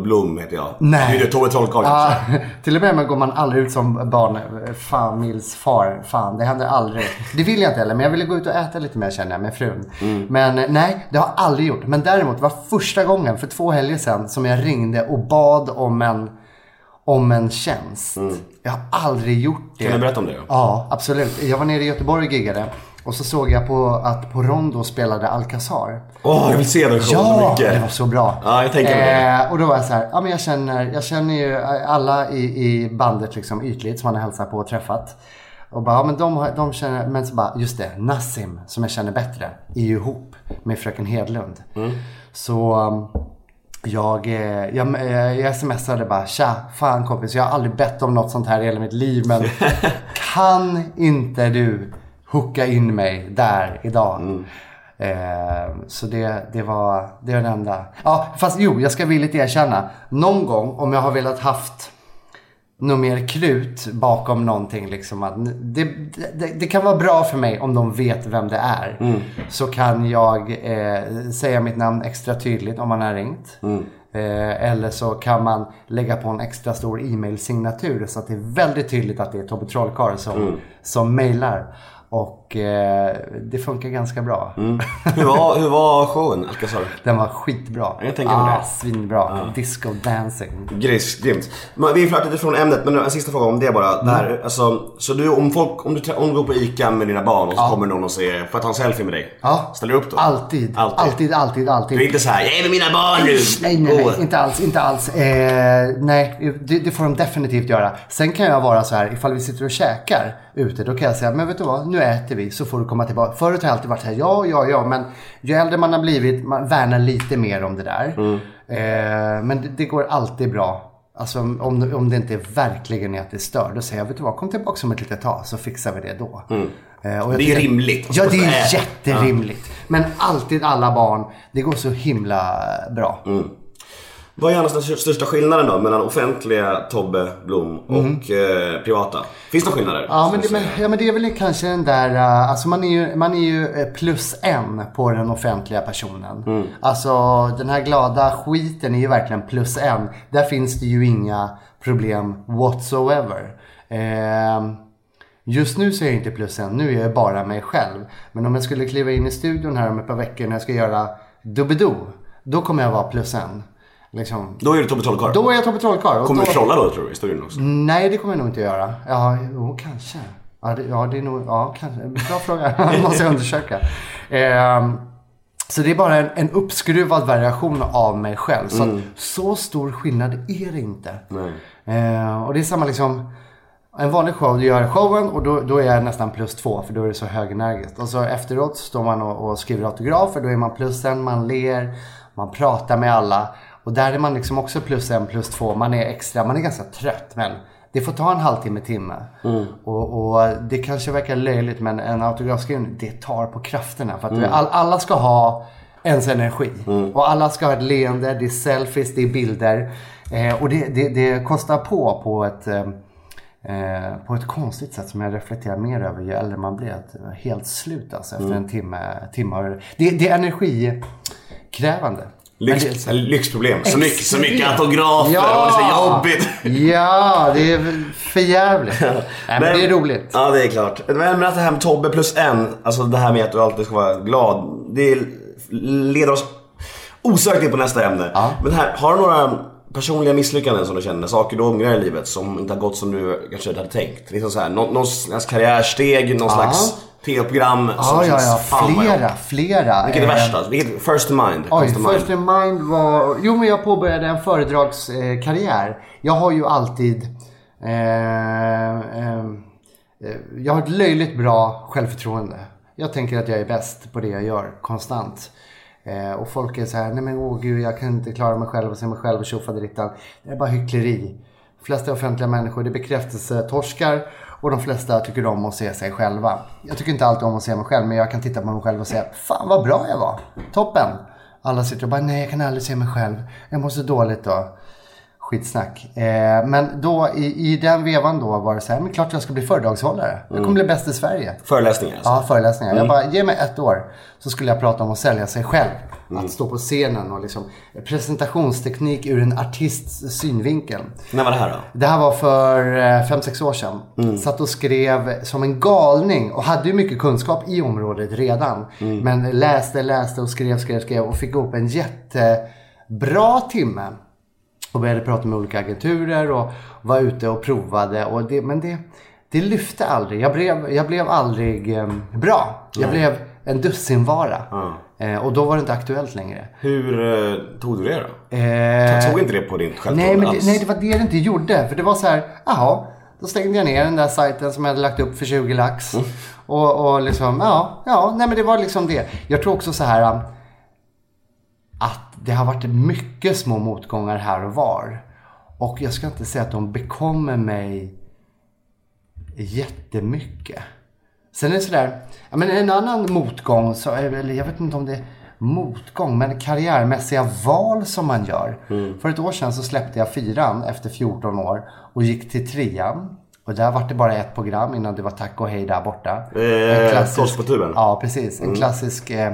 Blom heter jag. Nej. Du är Tove Trollkarl Ja, till och med går man aldrig ut som barn, familjsfar. Fan, det händer aldrig. Det vill jag inte heller, men jag ville gå ut och äta lite mer känner jag med frun. Men eh, nej, det har jag aldrig gjort. Men däremot var första gången för två helger sedan som jag ringde och bad om en, om en tjänst. Jag har aldrig gjort det. Kan du berätta om det då? Ja, absolut. Jag var nere i Göteborg och giggade. Och så såg jag på att på Rondo spelade Alcazar. Åh, jag vill se den showen Ja, mycket. det var så bra. Ja, jag tänker det. eh, Och då var jag så här, ja men jag känner, jag känner ju alla i, i bandet liksom ytligt som man har hälsat på och träffat. Och bara, ja men de, de känner, men så bara, just det, Nassim som jag känner bättre är ju ihop med fröken Hedlund. Mm. Så um, jag, eh, jag, eh, jag smsade bara, tja, fan kompis, jag har aldrig bett om något sånt här i hela mitt liv men kan inte du hooka in mig där idag? Eh, så det, det, var, det var det enda. Ja, fast jo, jag ska villigt erkänna. Någon gång om jag har velat haft något mer krut bakom någonting. Liksom, att det, det, det kan vara bra för mig om de vet vem det är. Så kan jag eh, säga mitt namn extra tydligt om man har ringt. Eh, eller så kan man lägga på en extra stor e-mail-signatur så att det är väldigt tydligt att det är Tobbe Trollkarl som, som mejlar. Och och eh, det funkar ganska bra. Hur, var, hur var showen, Alcazar? Den var skitbra. Jag tänker ah, det. Svinbra. Disco dancing. Gris, grymt. Men vi flörtar lite från ämnet, men en sista fråga om det bara. Det här, alltså, så du, om, folk, om, du, om du går på ICA med dina barn och så kommer någon och säger Får jag ta en selfie med dig? Ja. Ställer du upp då? Alltid. Alltid. Alltid, alltid, alltid. Du är inte så här, jag är med mina barn nu! Nej, nej, nej. Inte alls. Inte alls. Eh, nej, det, det får de definitivt göra. Sen kan jag vara så här, ifall vi sitter och käkar ute, då kan jag säga, men vet du vad, nu äter vi så får du komma tillbaka. Förut har jag alltid varit så här, ja, ja, ja, men ju äldre man har blivit, man värnar lite mer om det där. Mm. Eh, men det, det går alltid bra. Alltså om, om det inte verkligen är att det stör, då säger jag, vet du vad, kom tillbaka om ett litet tag så fixar vi det då. Eh, Mm. Det är tycker- rimligt. Ja, det är jätterimligt. Men alltid alla barn, det går så himla bra. Mm. Vad är annars den största skillnaden då mellan offentliga Tobbe Blom och eh, privata? Finns det skillnader? Mm. Ja men, det, men, ja, men det är väl kanske den där, uh, alltså man är ju, man är ju eh, plus en på den offentliga personen. Alltså den här glada skiten är ju verkligen plus en. Där finns det ju inga problem whatsoever. Ehm, Just nu så är jag inte plus en, nu är jag bara mig själv. Men om jag skulle kliva in i studion här om ett par veckor när jag ska göra Doobidoo, då kommer jag vara plus en. Liksom. Då är du Tobbe Trollkarl. Då är jag Tobbe Trollkarl. Kommer då- du trolla då tror du i studion också? Nej, det kommer jag nog inte göra. Ja, jo, kanske. Ja, det, ja, det är nog, ja, kanske. Bra fråga. Det måste jag undersöka. Ehm, så det är bara en, en uppskruvad variation av mig själv. Så, att, så stor skillnad är det inte. Ehm, och det är samma liksom. En vanlig show, du gör showen och då, då är jag nästan plus två för då är det så högenergiskt. Och så efteråt står man och, och skriver autografer, då är man plus en, man ler, man pratar med alla. Och där är man liksom också plus en, plus två, man är extra, man är ganska trött men det får ta en halvtimme, timme. Och, och det kanske verkar löjligt men en autografskrivning, det tar på krafterna. För att all, alla ska ha ens energi. Och alla ska ha ett leende, det är selfies, det är bilder. Eh, och det, det, det kostar på på ett eh, på ett konstigt sätt som jag reflekterar mer över ju äldre man blir. Helt slut alltså efter en timme. timme det, det är energikrävande. Men Lyx, lyxproblem. Så mycket, så mycket autografer och det är så jobbigt. Ja, det är för jävligt. Nej, men det är roligt. Ja, det är klart. Men men att det här med Tobbe plus en, alltså det här med att du alltid ska vara glad. Det leder oss osökt in på nästa ämne. Ja. Men här, har du några personliga misslyckanden som du känner? Saker du ångrar i livet som inte har gått som du kanske hade tänkt? Liksom så här, någon, någon slags karriärsteg, någon slags tv-program som Ja, ja, känns, ja. fan Flera, flera. Vilket är Eh, värst alltså? Vilket, first in mind? Oj, comes to mind. First in Mind var... Jo, men jag påbörjade en föredragskarriär. Jag har ju alltid... Eh, eh, eh, jag har ett löjligt bra självförtroende. Jag tänker att jag är bäst på det jag gör konstant. Eh, och folk är så här, nej men åh gud, jag kan inte klara mig själv och se mig själv och tjofaderittan. Det är bara hyckleri. De flesta offentliga människor, det är bekräftelsetorskar och de flesta tycker om att se sig själva. Jag tycker inte alltid om att se mig själv, men jag kan titta på mig själv och säga, fan vad bra jag var. Toppen. Alla sitter och bara, nej jag kan aldrig se mig själv. Jag mår så dåligt då. Skitsnack. Eh, men då i, i den vevan då var det så här, men klart jag ska bli föredragshållare. Jag kommer bli bäst i Sverige. Föreläsningar alltså. Ja, föreläsningar. Jag bara, ge mig ett år så skulle jag prata om att sälja sig själv. Att stå på scenen och liksom presentationsteknik ur en artists synvinkel. När var det här då? Det här var för 5-6 år sedan. Satt och skrev som en galning och hade ju mycket kunskap i området redan. Men läste, läste och skrev, skrev, skrev och fick ihop en jättebra timme. Och började prata med olika agenturer och var ute och provade. Och det, men det, det lyfte aldrig. Jag blev, jag blev aldrig eh, bra. Jag blev en dussinvara. Eh, och då var det inte aktuellt längre. Hur eh, tog du det då? Eh, Tog inte det på din Nej, självförtroende men det, nej, det var det det inte gjorde. För det var så här, jaha, då stängde jag ner den där sajten som jag hade lagt upp för 20 lax. Mm. Och, och liksom, ja, ja, nej men det var liksom det. Jag tror också så här um, att det har varit mycket små motgångar här och var. Och jag ska inte säga att de bekommer mig jättemycket. Sen är det sådär, ja, men en annan motgång, så, eller jag vet inte om det är motgång, men karriärmässiga val som man gör. För ett år sedan så släppte jag fyran efter 14 år och gick till trean. Och där var det bara ett program innan det var tack och hej där borta. Eh, En klassisk- på tuben. Ja, precis. En klassisk eh,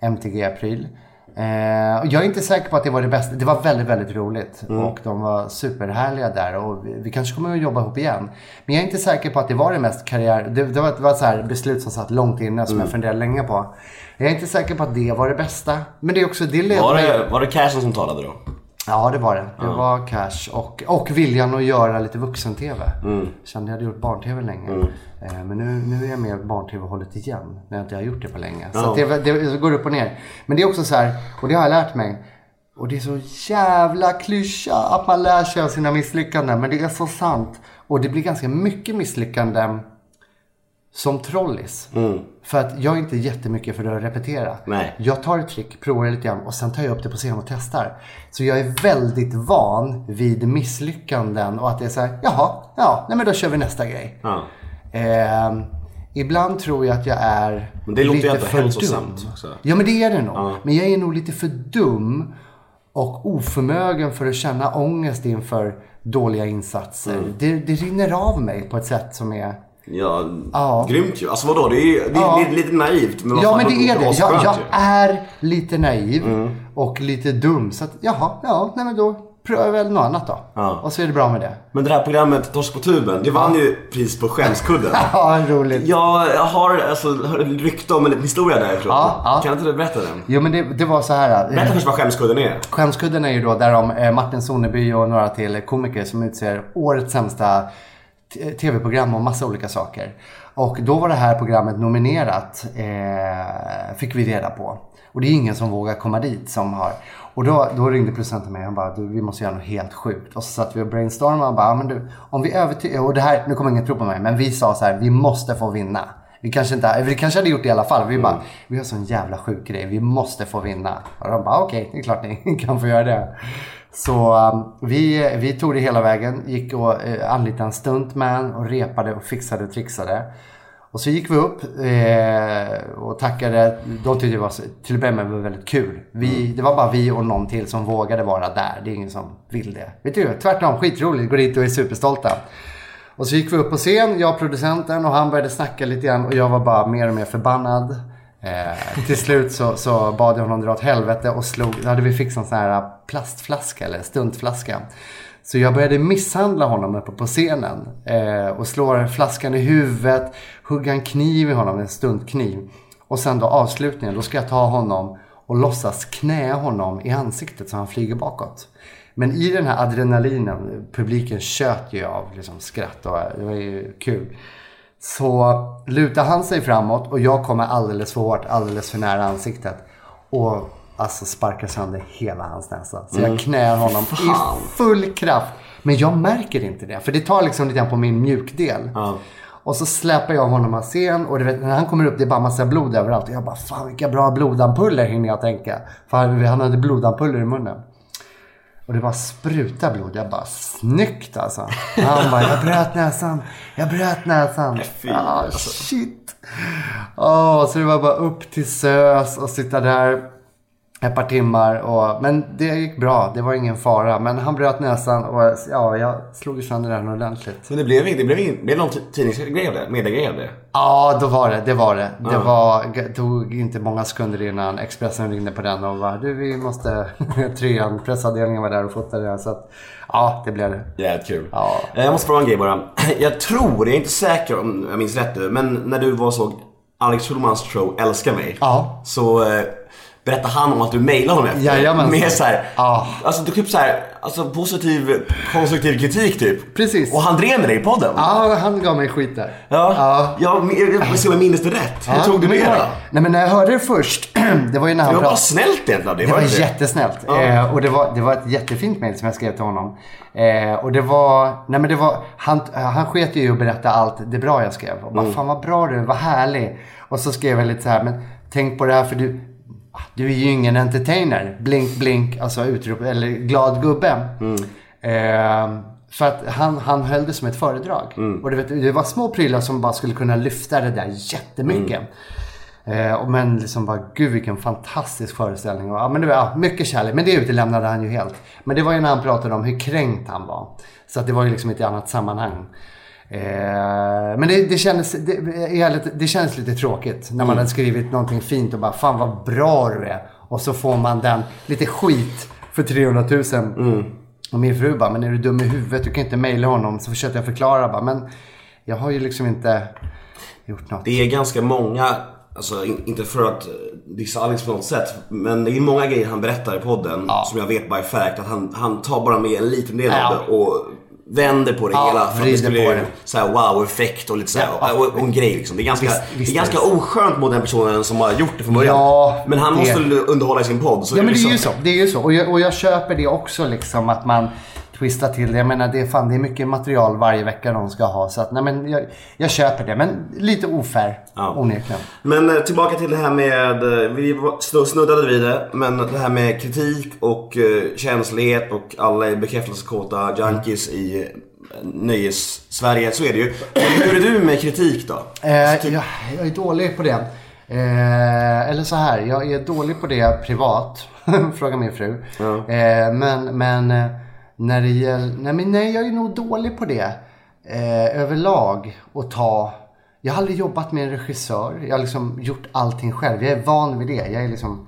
MTG-pryl. Eh, jag är inte säker på att det var det bästa. Det var väldigt, väldigt roligt. Och de var superhärliga där. Och vi, vi kanske kommer att jobba ihop igen. Men jag är inte säker på att det var det mest karriär... Det, det var, det var ett så här beslut som satt långt inne som jag funderade länge på. Jag är inte säker på att det var det bästa. Men det är också... Det Var det, var det Cashen som talade då? Ja, det var det. Det var cash och, och viljan att göra lite vuxen-tv. Mm. Kände jag hade gjort barn-tv länge. Eh, men nu, nu är jag med barn-tv-hållet igen. När jag inte har gjort det på länge. Så det, det går upp och ner. Men det är också så här, och det har jag lärt mig. Och det är så jävla klyscha att man lär sig av sina misslyckanden. Men det är så sant. Och det blir ganska mycket misslyckanden som trollis. För att jag är inte jättemycket för att repetera. Nej. Jag tar ett trick, provar lite grann och sen tar jag upp det på scen och testar. Så jag är väldigt van vid misslyckanden och att det är så här, jaha, ja, nej men då kör vi nästa grej. Ja. Ehm, ibland tror jag att jag är Men det låter lite för dum. också. Ja, men det är det nog. Men jag är nog lite för dum och oförmögen för att känna ångest inför dåliga insatser. Mm. Det, det rinner av mig på ett sätt som är... Ja, Ja. grymt ju. Alltså vadå? Det är, det är Ja. lite, naivt. Men Ja, men det är det. Jag, jag är lite naiv Mm. och lite dum. Så att, jaha, ja, nej men då prövar jag väl något annat då. Ja. Och så är det bra med det. Men det här programmet Torsk på tuben, det vann ju pris på skämskudden. Ja, roligt. Jag har alltså rykte om en liten historia därifrån. Ja, ja. Kan inte du berätta den? Jo, men det, det var så här. Berätta eh, först vad skämskudden är. Skämskudden är ju då där de, eh, Martin Soneby och några till komiker som utser årets sämsta tv-program och massa olika saker. Och då var det här programmet nominerat, eh, fick vi reda på. Och det är ingen som vågar komma dit som har. Och då, då ringde producenten mig och han bara, du, vi måste göra något helt sjukt. Och så satt vi och brainstormade och bara, "Ja, men du, om vi övertygar, och det här, nu kommer ingen tro på mig, men vi sa så här, vi måste få vinna. Vi kanske inte, vi kanske hade gjort det i alla fall. Vi bara, vi har sån jävla sjuk grej, vi måste få vinna. Och de bara, okej, det är klart ni kan få göra det. Så um, vi, vi tog det hela vägen, gick och eh, anlitade en stuntman och repade och fixade och trixade. Och så gick vi upp eh, och tackade. De tyckte det var, till att börja med var väldigt kul. Vi, Det var bara vi och någon till som vågade vara där. Det är ingen som vill det. Vet du, tvärtom, skitroligt. Går dit och är superstolta. Och så gick vi upp på scen, jag och producenten och han började snacka lite grann och jag var bara mer och mer förbannad. Eh, till slut så, så bad jag honom dra åt helvete och slog, då hade vi fixat en sån här uh, plastflaska eller stuntflaska. Så jag började misshandla honom uppe på scenen. Eh, och slår flaskan i huvudet, hugga en kniv i honom, en stuntkniv. Och sen då avslutningen, då ska jag ta honom och låtsas knä honom i ansiktet så han flyger bakåt. Men i den här adrenalinen, publiken tjöt ju av liksom skratt och eh, det var ju kul. Så lutar han sig framåt och jag kommer alldeles för hårt, alldeles för nära ansiktet. Och alltså sparkar sönder hela hans näsa. Så jag knär honom i full kraft. Men jag märker inte det, för det tar liksom lite grann på min mjukdel. Och så släpar jag honom av scen och vet, när han kommer upp det är bara massa blod överallt. Och jag bara, fan vilka bra blodampuller hinner jag tänka. För han, han hade blodampuller i munnen. Och det bara sprutar blod. Jag bara, snyggt alltså. Han bara, jag bröt näsan. Jag bröt näsan. fy, Ja, alltså. shit. Åh, så det var bara upp till SÖS och sitta där ett par timmar. Och, men det gick bra. Det var ingen fara. Men han bröt näsan och ja, jag slog sönder den ordentligt. Men det blev, det blev, det någon tidningsgrej av det? Mediegrej av det? Ja, då var det. Det var det. Det var, tog inte många sekunder innan Expressen ringde på den och bara, du vi måste, trean, pressavdelningen var där och fotade det. här. Så att, ja, det blev det. Jävligt kul. Ja. Eh, Jag måste fråga en grej bara. Jag tror, jag är inte säker om jag minns rätt nu, men när du var så Alex Schulmans show Älska mig. Ja. Så berättade han om att du mejlade honom efter. Jajamensan. Med såhär, Ja. alltså du typ såhär, alltså positiv, konstruktiv kritik typ. Precis. Och han drev med dig i podden. Ja, han gav mig skit där. Ja. Ja. Jag, jag jag minns det rätt. Hur tog du det det var- då? Nej, men när jag hörde det först, det var ju när Det han var bara pratade. snällt egentligen av dig, Det var det inte jättesnällt. Eh, och det var, det var ett jättefint mejl som jag skrev till honom. Eh, och det var, nej men det var, han, han sket ju i att berätta allt det bra jag skrev. Och bara, Mm. fan vad bra du vad härlig. Och så skrev jag lite så här, men tänk på det här för du, du är ju ingen entertainer. Blink, blink, alltså utrop, eller glad gubbe. Mm. Eh, för att han, han höll det som ett föredrag. Mm. Och vet, det var små prylar som bara skulle kunna lyfta det där jättemycket. Eh, och men liksom bara, gud vilken fantastisk föreställning. Och, ja, men det var, ja, mycket kärlek. Men det utelämnade han ju helt. Men det var ju när han pratade om hur kränkt han var. Så att det var ju liksom ett annat sammanhang. Eh, men det, det, kändes, det, ärligt, det kändes lite tråkigt när man hade skrivit någonting fint och bara, fan vad bra du är. Och så får man den, lite skit för 300 000. Mm. Och min fru bara, men är du dum i huvudet? Du kan inte mejla honom. Så försökte jag förklara bara, men jag har ju liksom inte gjort något. Det är ganska många, alltså in, inte för att eh, dissa Alex på något sätt, men det är många grejer han berättar i podden som jag vet by fact att han, han tar bara med en liten del Ja. av det och vänder på det Ja, hela för att det vrider ska på bli det. så här wow-effekt och lite så här, Ja. och, och en grej liksom. Det är ganska, Visst, visst det är ganska är det. oskönt mot den personen som har gjort det från början. Ja, men han det- måste underhålla i sin podd. Så Ja men det är liksom- ju så. Det är ju så. Och jag, och jag köper det också liksom att man twistar till det. Jag menar det är, fan, det är mycket material varje vecka de ska ha. Så att nej men jag, jag köper det. Men lite ofair Ja. onekligen. Men eh, tillbaka till det här med, eh, vi snuddade vid det, men det här med kritik och eh, känslighet och alla är bekräftelsekåta junkies i nöjes-Sverige, så är det ju. Hur är du med kritik då? Eh, jag, jag är dålig på det. Eh, eller så här, jag är dålig på det privat. Fråga min fru. Eh, men men när det gäller... Nej, men nej, jag är nog dålig på det. Eh, överlag. Att ta... Jag har aldrig jobbat med en regissör. Jag har liksom gjort allting själv. Jag är van vid det. Jag är liksom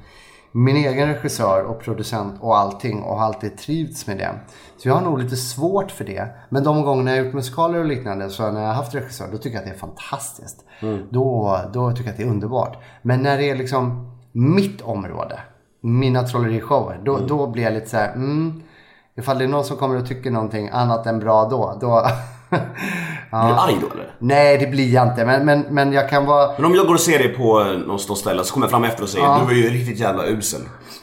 min egen regissör och producent och allting och har alltid trivts med det. Så jag har nog lite svårt för det. Men de gångerna jag har gjort musikaler och liknande så när jag har haft regissör då tycker jag att det är fantastiskt. Då, då tycker jag att det är underbart. Men när det är liksom mitt område, mina trollerishower, då, då blir jag lite så här, mm, ifall det är någon som kommer och tycker någonting annat än bra då, då Är du arg då eller? Nej, det blir jag inte. Men, men, men jag kan vara... Men om jag går och ser dig på eh, något ställe så kommer jag fram efter och säger du var ju riktigt jävla usel.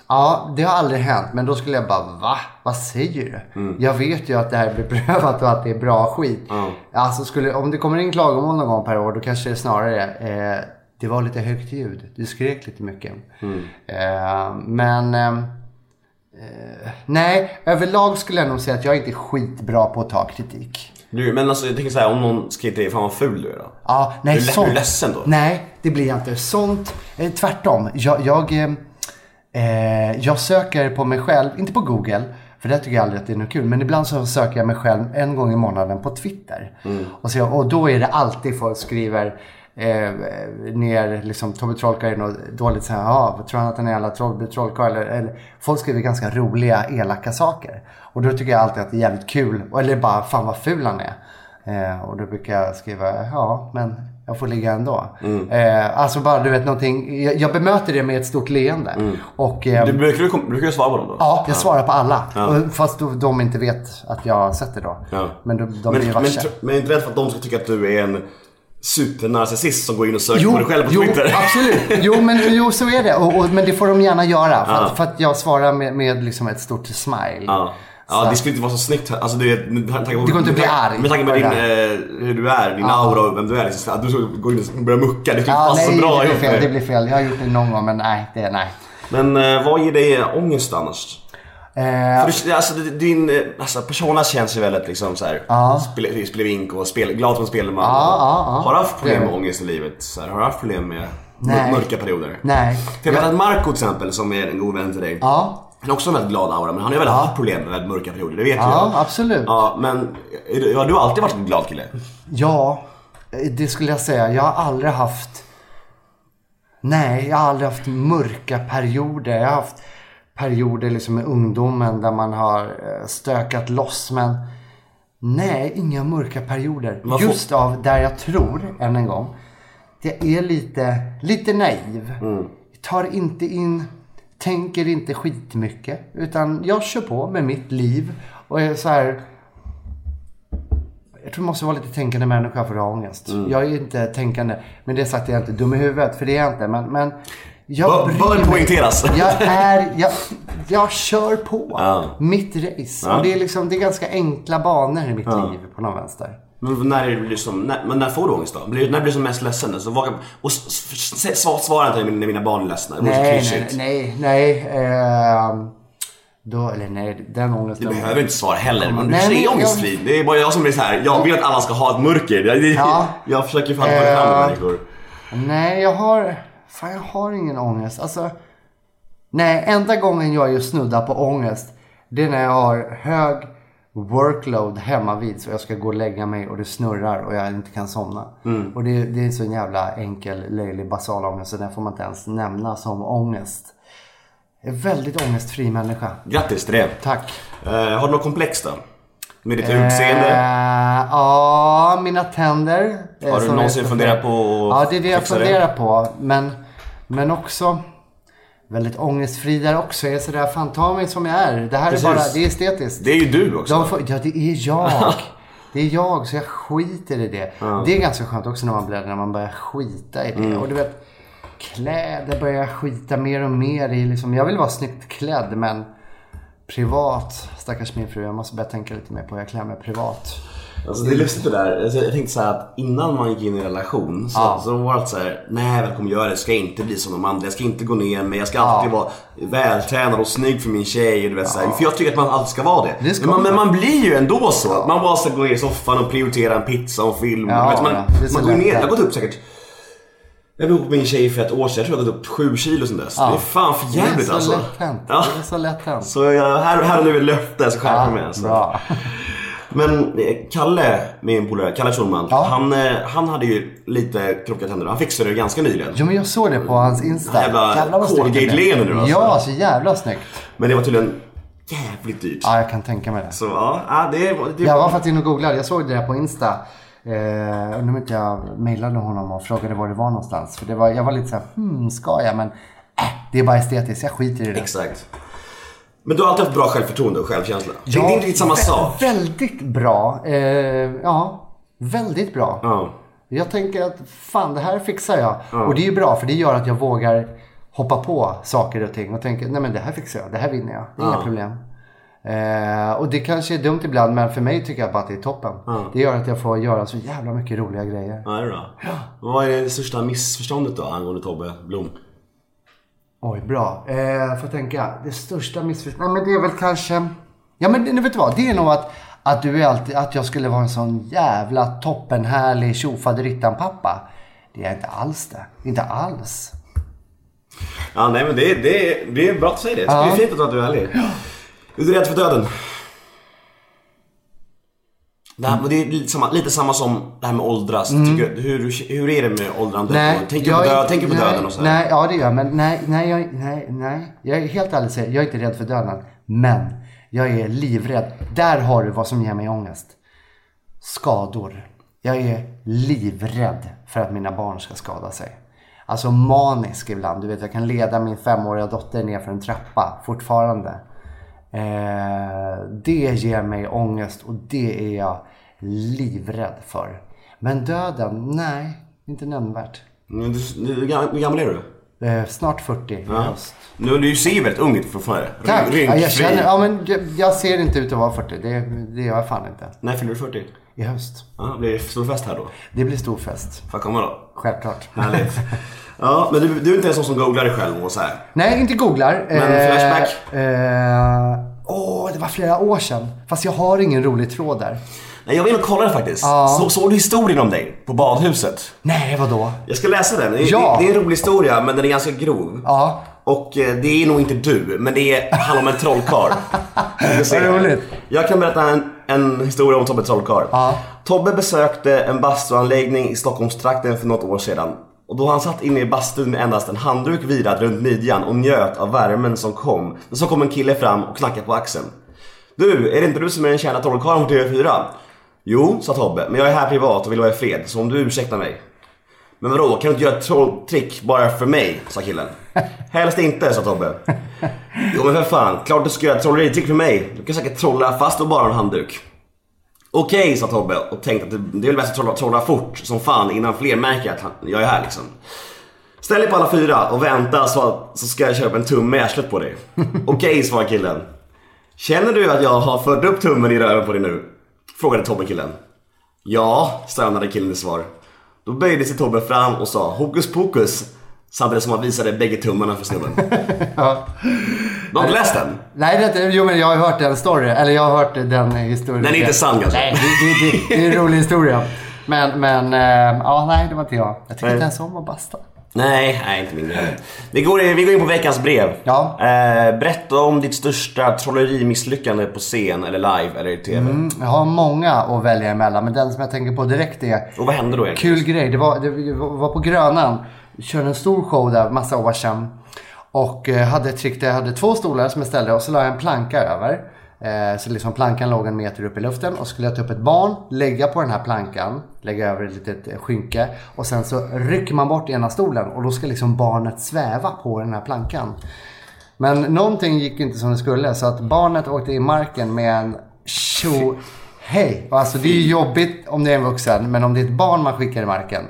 Ja, det har aldrig hänt. Men då skulle jag bara, va? Vad säger du? Jag vet ju att det här blir prövat och att det är bra skit. Alltså, skulle, om det kommer in klagomål någon gång per år, då kanske det är snarare eh, det var lite högt ljud. Du skrek lite mycket. Eh, men... Eh, eh, nej, överlag skulle jag nog säga att jag inte är skitbra på att ta kritik. Du, men alltså jag tänker såhär, om någon skriver till dig, fan vad ful du är då. Ja, nej, du sånt. du ledsen då? Nej, det blir jag inte. Sånt, eh, tvärtom. Jag, jag, eh, eh, jag söker på mig själv, inte på Google, för där tycker jag aldrig att det är något kul. Men ibland så söker jag mig själv en gång i månaden på Twitter. Mm. Och, så, och då är det alltid folk skriver eh, ner, liksom Tobbe Trollkarl är något dåligt så här, ja, vad tror han att han är jävla Tobbe Trollkarl? Eller, eller, folk skriver ganska roliga, elaka saker. Och då tycker jag alltid att det är jävligt kul. Eller bara, fan vad ful han är. Eh, och då brukar jag skriva, ja men jag får ligga ändå. Mm. Eh, alltså bara du vet någonting, jag, jag bemöter det med ett stort leende. Och, eh, Mm. Du, brukar, du, brukar du svara på dem då? Ja, jag svarar på alla. Och, fast då, de inte vet att jag har sett det då. Ja. Men de, de men, blir men, varse. tr- men är inte rädd för att de ska tycka att du är en supernarcissist som går in och söker Jo, på dig själv på jo Twitter? absolut. Jo men, jo, så är det. Och, och, men det får de gärna göra. För, Ja. att, för att jag svarar med, med liksom ett stort smile. Ja. Ja, det skulle inte vara så snyggt. Alltså, med tanke på, Det går inte att bli arg Med tanke på din, det eh, hur du är, din aura och vem du är. Liksom, att du går in och börjar mucka. Det skulle inte Ja, passa nej, bra det blir fel. Det blir fel. Jag har gjort det någon gång men nej. Det, nej. Men eh, vad ger dig ångest annars? Eh, För du, alltså, din eh, alltså, persona känns ju väldigt liksom såhär, Ja. spel, spelvink och spel, glad som spelman. Ja, ja, ja. Har du haft problem med ångest i livet? Så här, har du haft problem med Nej. mör- mörka perioder? nej. För jag vet att Marco till exempel, som är en god vän till dig. Ja. Han har också en väldigt glad aura, men han har väl haft problem med väldigt mörka perioder, det vet Ja, jag. absolut. Ja, men du, ja, du har alltid varit en glad kille. Ja, det skulle jag säga. Jag har aldrig haft... Nej, jag har aldrig haft mörka perioder. Jag har haft perioder liksom i ungdomen där man har eh, stökat loss. Men nej, inga mörka perioder. Får- Just av där jag tror, än en gång, det är lite, lite naiv. Tar inte in, tänker inte skitmycket. Utan jag kör på med mitt liv. Och är så här... Jag tror man måste vara lite tänkande människa för att ha ångest. Mm. Jag är inte tänkande. Men det sagt är jag inte dum i huvudet, för det är jag inte. Men, men jag Bör- poängteras. Jag är, jag, jag kör på. Ja. Mitt race. Ja. Och det är liksom, det är ganska enkla banor i mitt Ja. liv på någon vänster. Men när, är det liksom, när, men när får du ångest då? Blir, när blir du som mest ledsen? Alltså, vad, och svara, inte när mina barn är ledsna. Det så Nej, nej, nej, nej. ehm, då, eller nej, den ångesten. Du behöver inte svara heller, men du är ångestfri. Det är bara jag som blir så här. jag vill att alla ska ha ett mörker. Jag, Ja. jag försöker fan ta fram Eh. människor. Nej, jag har... Fan, jag har ingen ångest. Alltså... Nej, enda gången jag är snudda på ångest, det är när jag har hög workload hemma vid så jag ska gå och lägga mig och det snurrar och jag inte kan somna. Och det, det är en så jävla enkel, löjlig, basal ångest så den får man inte ens nämna som ångest. En väldigt ångestfri människa. Grattis till det. Tack. Eh, har du något komplex då? Med ditt utseende? Eh, ja, mina tänder. eh, Har du som någonsin funderat på att Ja, det är det jag fixa det? funderar på. Men, men också väldigt ångestfri där också. Jag är sådär, fan ta mig som jag är. Det här Precis. är bara, det är estetiskt. Det är ju du också. De får, ja, det är jag. Det är jag, så jag skiter i det. Det är ganska skönt också när man blir när man börjar skita i det. Mm. Och du vet, kläder börjar jag skita mer och mer i. Liksom, jag vill vara snyggt klädd, men privat, stackars min fru, jag måste börja tänka lite mer på hur jag klär mig privat. Alltså, det är lustigt det där. Alltså, jag tänkte så här att innan man gick in i en relation så, Ja. så var allt så här. Nej, jag kommer göra det. Jag ska inte bli som de andra. Jag ska inte gå ner mig. Jag ska alltid vara vältränad och snygg för min tjej. Du vet, så här. För jag tycker att man alltid ska vara det. Det men, man, man men man blir ju ändå så. Man bara ska gå ner i soffan och prioritera en pizza och film. Ja, vet, man, ja. Så man går ner. Jag har gått upp säkert jag var ihop med min tjej för ett år sedan. Jag tror jag gått upp sju kilo sen dess. Det är fan för Det är jävligt så alltså. lätt hänt. Ja. Det är så lätt hänt. Så jag, här, här och nu är löfte, jag ska skärpa Ja, mig. Alltså. Men eh, Kalle, min polare, Kalle Schulman, Ja. han, eh, han hade ju lite krockiga tänder. Han fixade det ganska nyligen. Jo men jag såg det på hans Insta. Jävla Jävlar vad. Colgate-leende nu, alltså. Ja, så jävla snyggt. Men det var tydligen jävligt dyrt. Ja, jag kan tänka mig det. Så ja, ja det, det, Jag var faktiskt inne och googlade. Jag såg det där på Insta. Eh, undrar om inte jag mejlade honom och frågade var det var någonstans. För det var, jag var lite såhär, hmm, ska jag? Men äh, det är bara estetiskt. Jag skiter i det. Exakt. Men du har alltid haft bra självförtroende och självkänsla. det är inte riktigt samma sak. Väldigt bra. Eh, ja, väldigt bra. Ja. Jag tänker att fan, det här fixar jag. Och det är ju bra, för det gör att jag vågar hoppa på saker och ting och tänker, nej men det här fixar jag, det här vinner jag, inga problem. Eh, och det kanske är dumt ibland, men för mig tycker jag bara att det är toppen. Det gör att jag får göra så jävla mycket roliga grejer. Ja, det är bra. Vad är det största missförståndet då angående Tobbe Blom? Oj, bra. Eh, får tänka. Det största missförståndet? Nej, men det är väl kanske... Ja, men det- vet du vad? Det är nog att, att du är alltid... Att jag skulle vara en sån jävla toppenhärlig tjofaderittan-pappa. Det är jag inte alls det. Inte alls. Ja, nej men det, är- det, det är bra att du säger det. Det är fint att du är ärlig. Är du rädd för döden? Det, här, men det är lite samma, lite samma som det här med åldras. Tycker, du- hur, hur är det med åldrande? tänker, du på, Mm. död, tänker på nej, döden och så? här? Nej, ja det gör jag. Men nej, nej, jag, nej, nej. Jag är helt ärlig säger jag är inte rädd för döden. Men jag är livrädd. Där har du vad som ger mig ångest. Skador. Jag är livrädd för att mina barn ska skada sig. Alltså manisk ibland. Du vet, jag kan leda min femåriga dotter ner för en trappa fortfarande. Eh, det ger mig ångest och det är jag livrädd för. Men döden, nej, inte nämnvärt. Men du, du, hur gam- hur gammal är du? Eh, snart 40 i höst. Nu, du ser ju väldigt ung ut fortfarande. Tack! Ja, jag, känner, ja, men jag, jag ser inte ut att vara 40. Det, det gör jag fan inte. När fyller du 40? I höst. Ja, blir det stor fest här då? Det blir stor fest. Får jag komma då? Självklart. Härligt. Ja, men du, du är inte en sån som googlar dig själv och så här. Nej, inte googlar. Men Flashback? eh, Åh, det var flera år sedan. Fast jag har ingen rolig tråd där. Nej, jag var inne och kollade faktiskt. Så, såg du historien om dig på badhuset? Nej, vadå? Jag ska läsa den. Det Ja. det är en rolig historia, men den är ganska grov. Ja. Och eh, det är nog inte du, men det är, handlar om en trollkarl. Vad roligt. Jag kan berätta en, en historia om Tobbe Trollkarl. Ja. Tobbe besökte en bastuanläggning i Stockholmstrakten för något år sedan. Och då han satt inne i bastun med endast en handduk virad runt midjan och njöt av värmen som kom. Så kom en kille fram och knackade på axeln. Du, är det inte du som är den kända trollkarlen på TV4? Jo, sa Tobbe, men jag är här privat och vill vara i fred, så om du ursäktar mig. Men vadå, kan du inte göra ett trolltrick bara för mig? sa killen. Helst inte, sa Tobbe. Jo men för fan, klart du ska göra ett trolleritrick för mig. Du kan säkert trolla fast och bara en handduk. Okej, sa Tobbe och tänkte att det, det är väl bäst att trolla, trolla fort som fan innan fler märker att han, jag är här liksom. Ställ dig på alla fyra och vänta så, så ska jag köpa en tumme i arslet på dig. Okej, svarade killen. Känner du att jag har fört upp tummen i röven på dig nu? Frågade Tobbe killen. Ja, stönade killen i svar. Då böjde sig Tobbe fram och sa hokus pokus. Samtidigt som han visade bägge tummarna för snubben. Du har inte läst den? Nej, det inte, jo men jag har hört den story. Eller jag har hört den historien. Den är inte sann kanske? Nej, det, det, det, är en rolig historia. Men, men, eh, ja nej det var inte jag. Jag tycker inte ens om att basta. Nej, nej inte min grej. Vi går, vi går in på veckans brev. Ja. Eh, berätta om ditt största trollerimisslyckande på scen eller live eller i TV. Mm, jag har många att välja emellan, men den som jag tänker på direkt är Och vad hände då egentligen? Kul grej. Det var, det var på Grönan. Körde en stor show där massa år sedan. Och eh, hade ett trick där jag hade två stolar som jag ställde och så la jag en planka över. Eh, så liksom plankan låg en meter upp i luften och skulle jag ta upp ett barn, lägga på den här plankan, lägga över ett litet eh, skynke och sen så rycker man bort ena stolen och då ska liksom barnet sväva på den här plankan. Men någonting gick inte som det skulle så att barnet åkte i marken med en tjo hej. Alltså det är ju jobbigt om det är en vuxen men om det är ett barn man skickar i marken.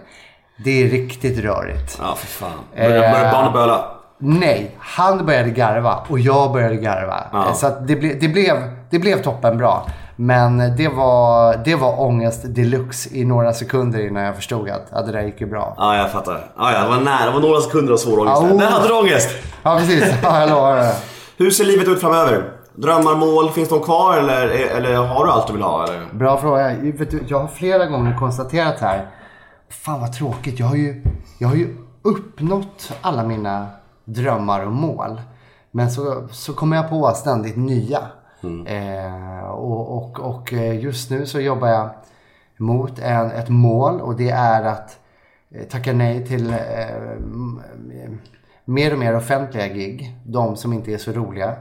Det är riktigt rörigt. Ja, för fan. Börjar, börjar barnet böla? Nej, han började garva och jag började garva. Ja. Så att det, ble, det, blev, det blev toppen bra. Men det var, det var ångest deluxe i några sekunder innan jag förstod att ja, det där gick ju bra. Ja, jag fattar. Ja, ja, det var nära. Det var några sekunder av svår ångest. Ja, där. oh. Hade du ångest! Ja, precis. Ja, jag lovar det. Hur ser livet ut framöver? Drömmar, mål, finns de kvar eller, eller har du allt du vill ha? Eller? Bra fråga. Vet du, jag har flera gånger konstaterat här. Fan vad tråkigt. Jag har ju, jag har ju uppnått alla mina drömmar och mål. Men så, så kommer jag på ständigt nya. Eh, och, och, och eh, just nu så jobbar jag mot en, ett mål och det är att eh, tacka nej till eh, mer och mer offentliga gig. De som inte är så roliga.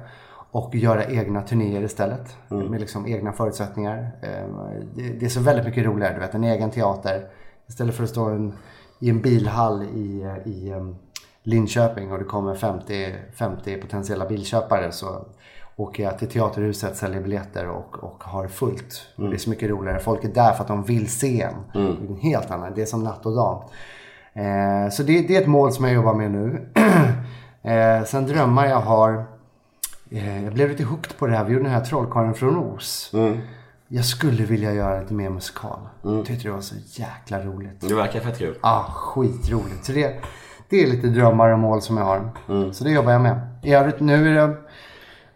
Och göra egna turnéer istället. Med liksom egna förutsättningar. Eh, det, det är så väldigt mycket roligare. Du vet, en egen teater. Istället för att stå en, i en bilhall i, eh, i em, Linköping och det kommer 50, 50 potentiella bilköpare så åker jag till Teaterhuset, säljer biljetter och, och har fullt. Och det är så mycket roligare. Folk är där för att de vill se en. Det är en helt annan. Det är som natt och dag. Eh, så det, det är ett mål som jag jobbar med nu. eh, sen drömmar jag har. Eh, jag blev lite hooked på det här. Vi gjorde den här Trollkarlen från Oz. Jag skulle vilja göra lite mer musikal. Jag tyckte det var så jäkla roligt. Det verkar fett kul. Ja, skitroligt. Så det, det är lite drömmar och mål som jag har. Så det jobbar jag med. I övrigt, nu är det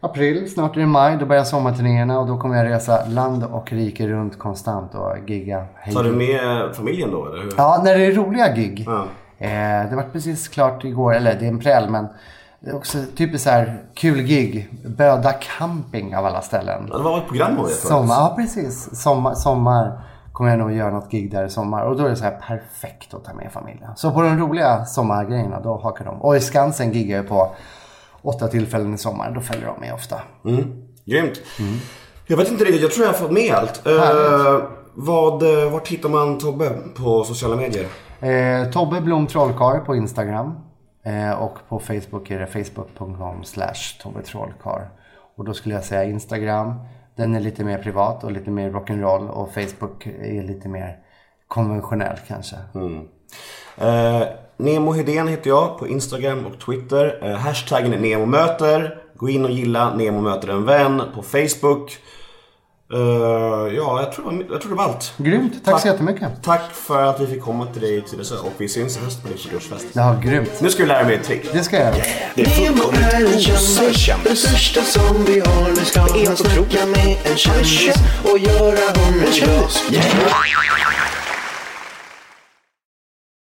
april, snart är det maj. Då börjar sommarturnéerna och då kommer jag resa land och rike runt konstant och gigga. hej Tar du med familjen då eller hur? Ja, när det är roliga gig. Ja. Eh, det var precis klart igår, eller det är en präll men det är också typiskt så här kul gig. Böda camping av alla ställen. Ja, Det var ett program om det. Sommar, ja precis. Sommar, sommar kommer jag nog göra något gig där i sommar. Och då är det så här perfekt att ta med familjen. Så på de roliga sommargrejerna, då hakar de. Och i Skansen giggar jag på åtta tillfällen i sommar. Då följer de med ofta. Grymt. Jag vet inte riktigt, jag tror jag har fått med allt. Uh, vad, eh, vart hittar man Tobbe på sociala medier? Eh, Tobbe Blom Trollkarl på Instagram. Eh, och på Facebook är det facebook.com slash Tobbe Trollkarl. Och då skulle jag säga Instagram. Den är lite mer privat och lite mer rock'n'roll. Och Facebook är lite mer konventionell kanske. Mm. Eh, Nemo Hedén heter jag på Instagram och Twitter. Eh, hashtaggen är NEMOMÖTER. Gå in och gilla Nemo möter en vän på Facebook. Eh, ja, jag tror, jag tror det var allt. Grymt, tack så jättemycket. Tack för att vi fick komma till dig till Tyresö och vi syns i höst på din 40-årsfest. Ja, grymt. Nu ska vi lära mig ett trick. Det ska jag göra. Det är fullkomligt kändis, den största som vi har. Nu ska otroligt. snacka med en kändis och göra honom glad. Yeah.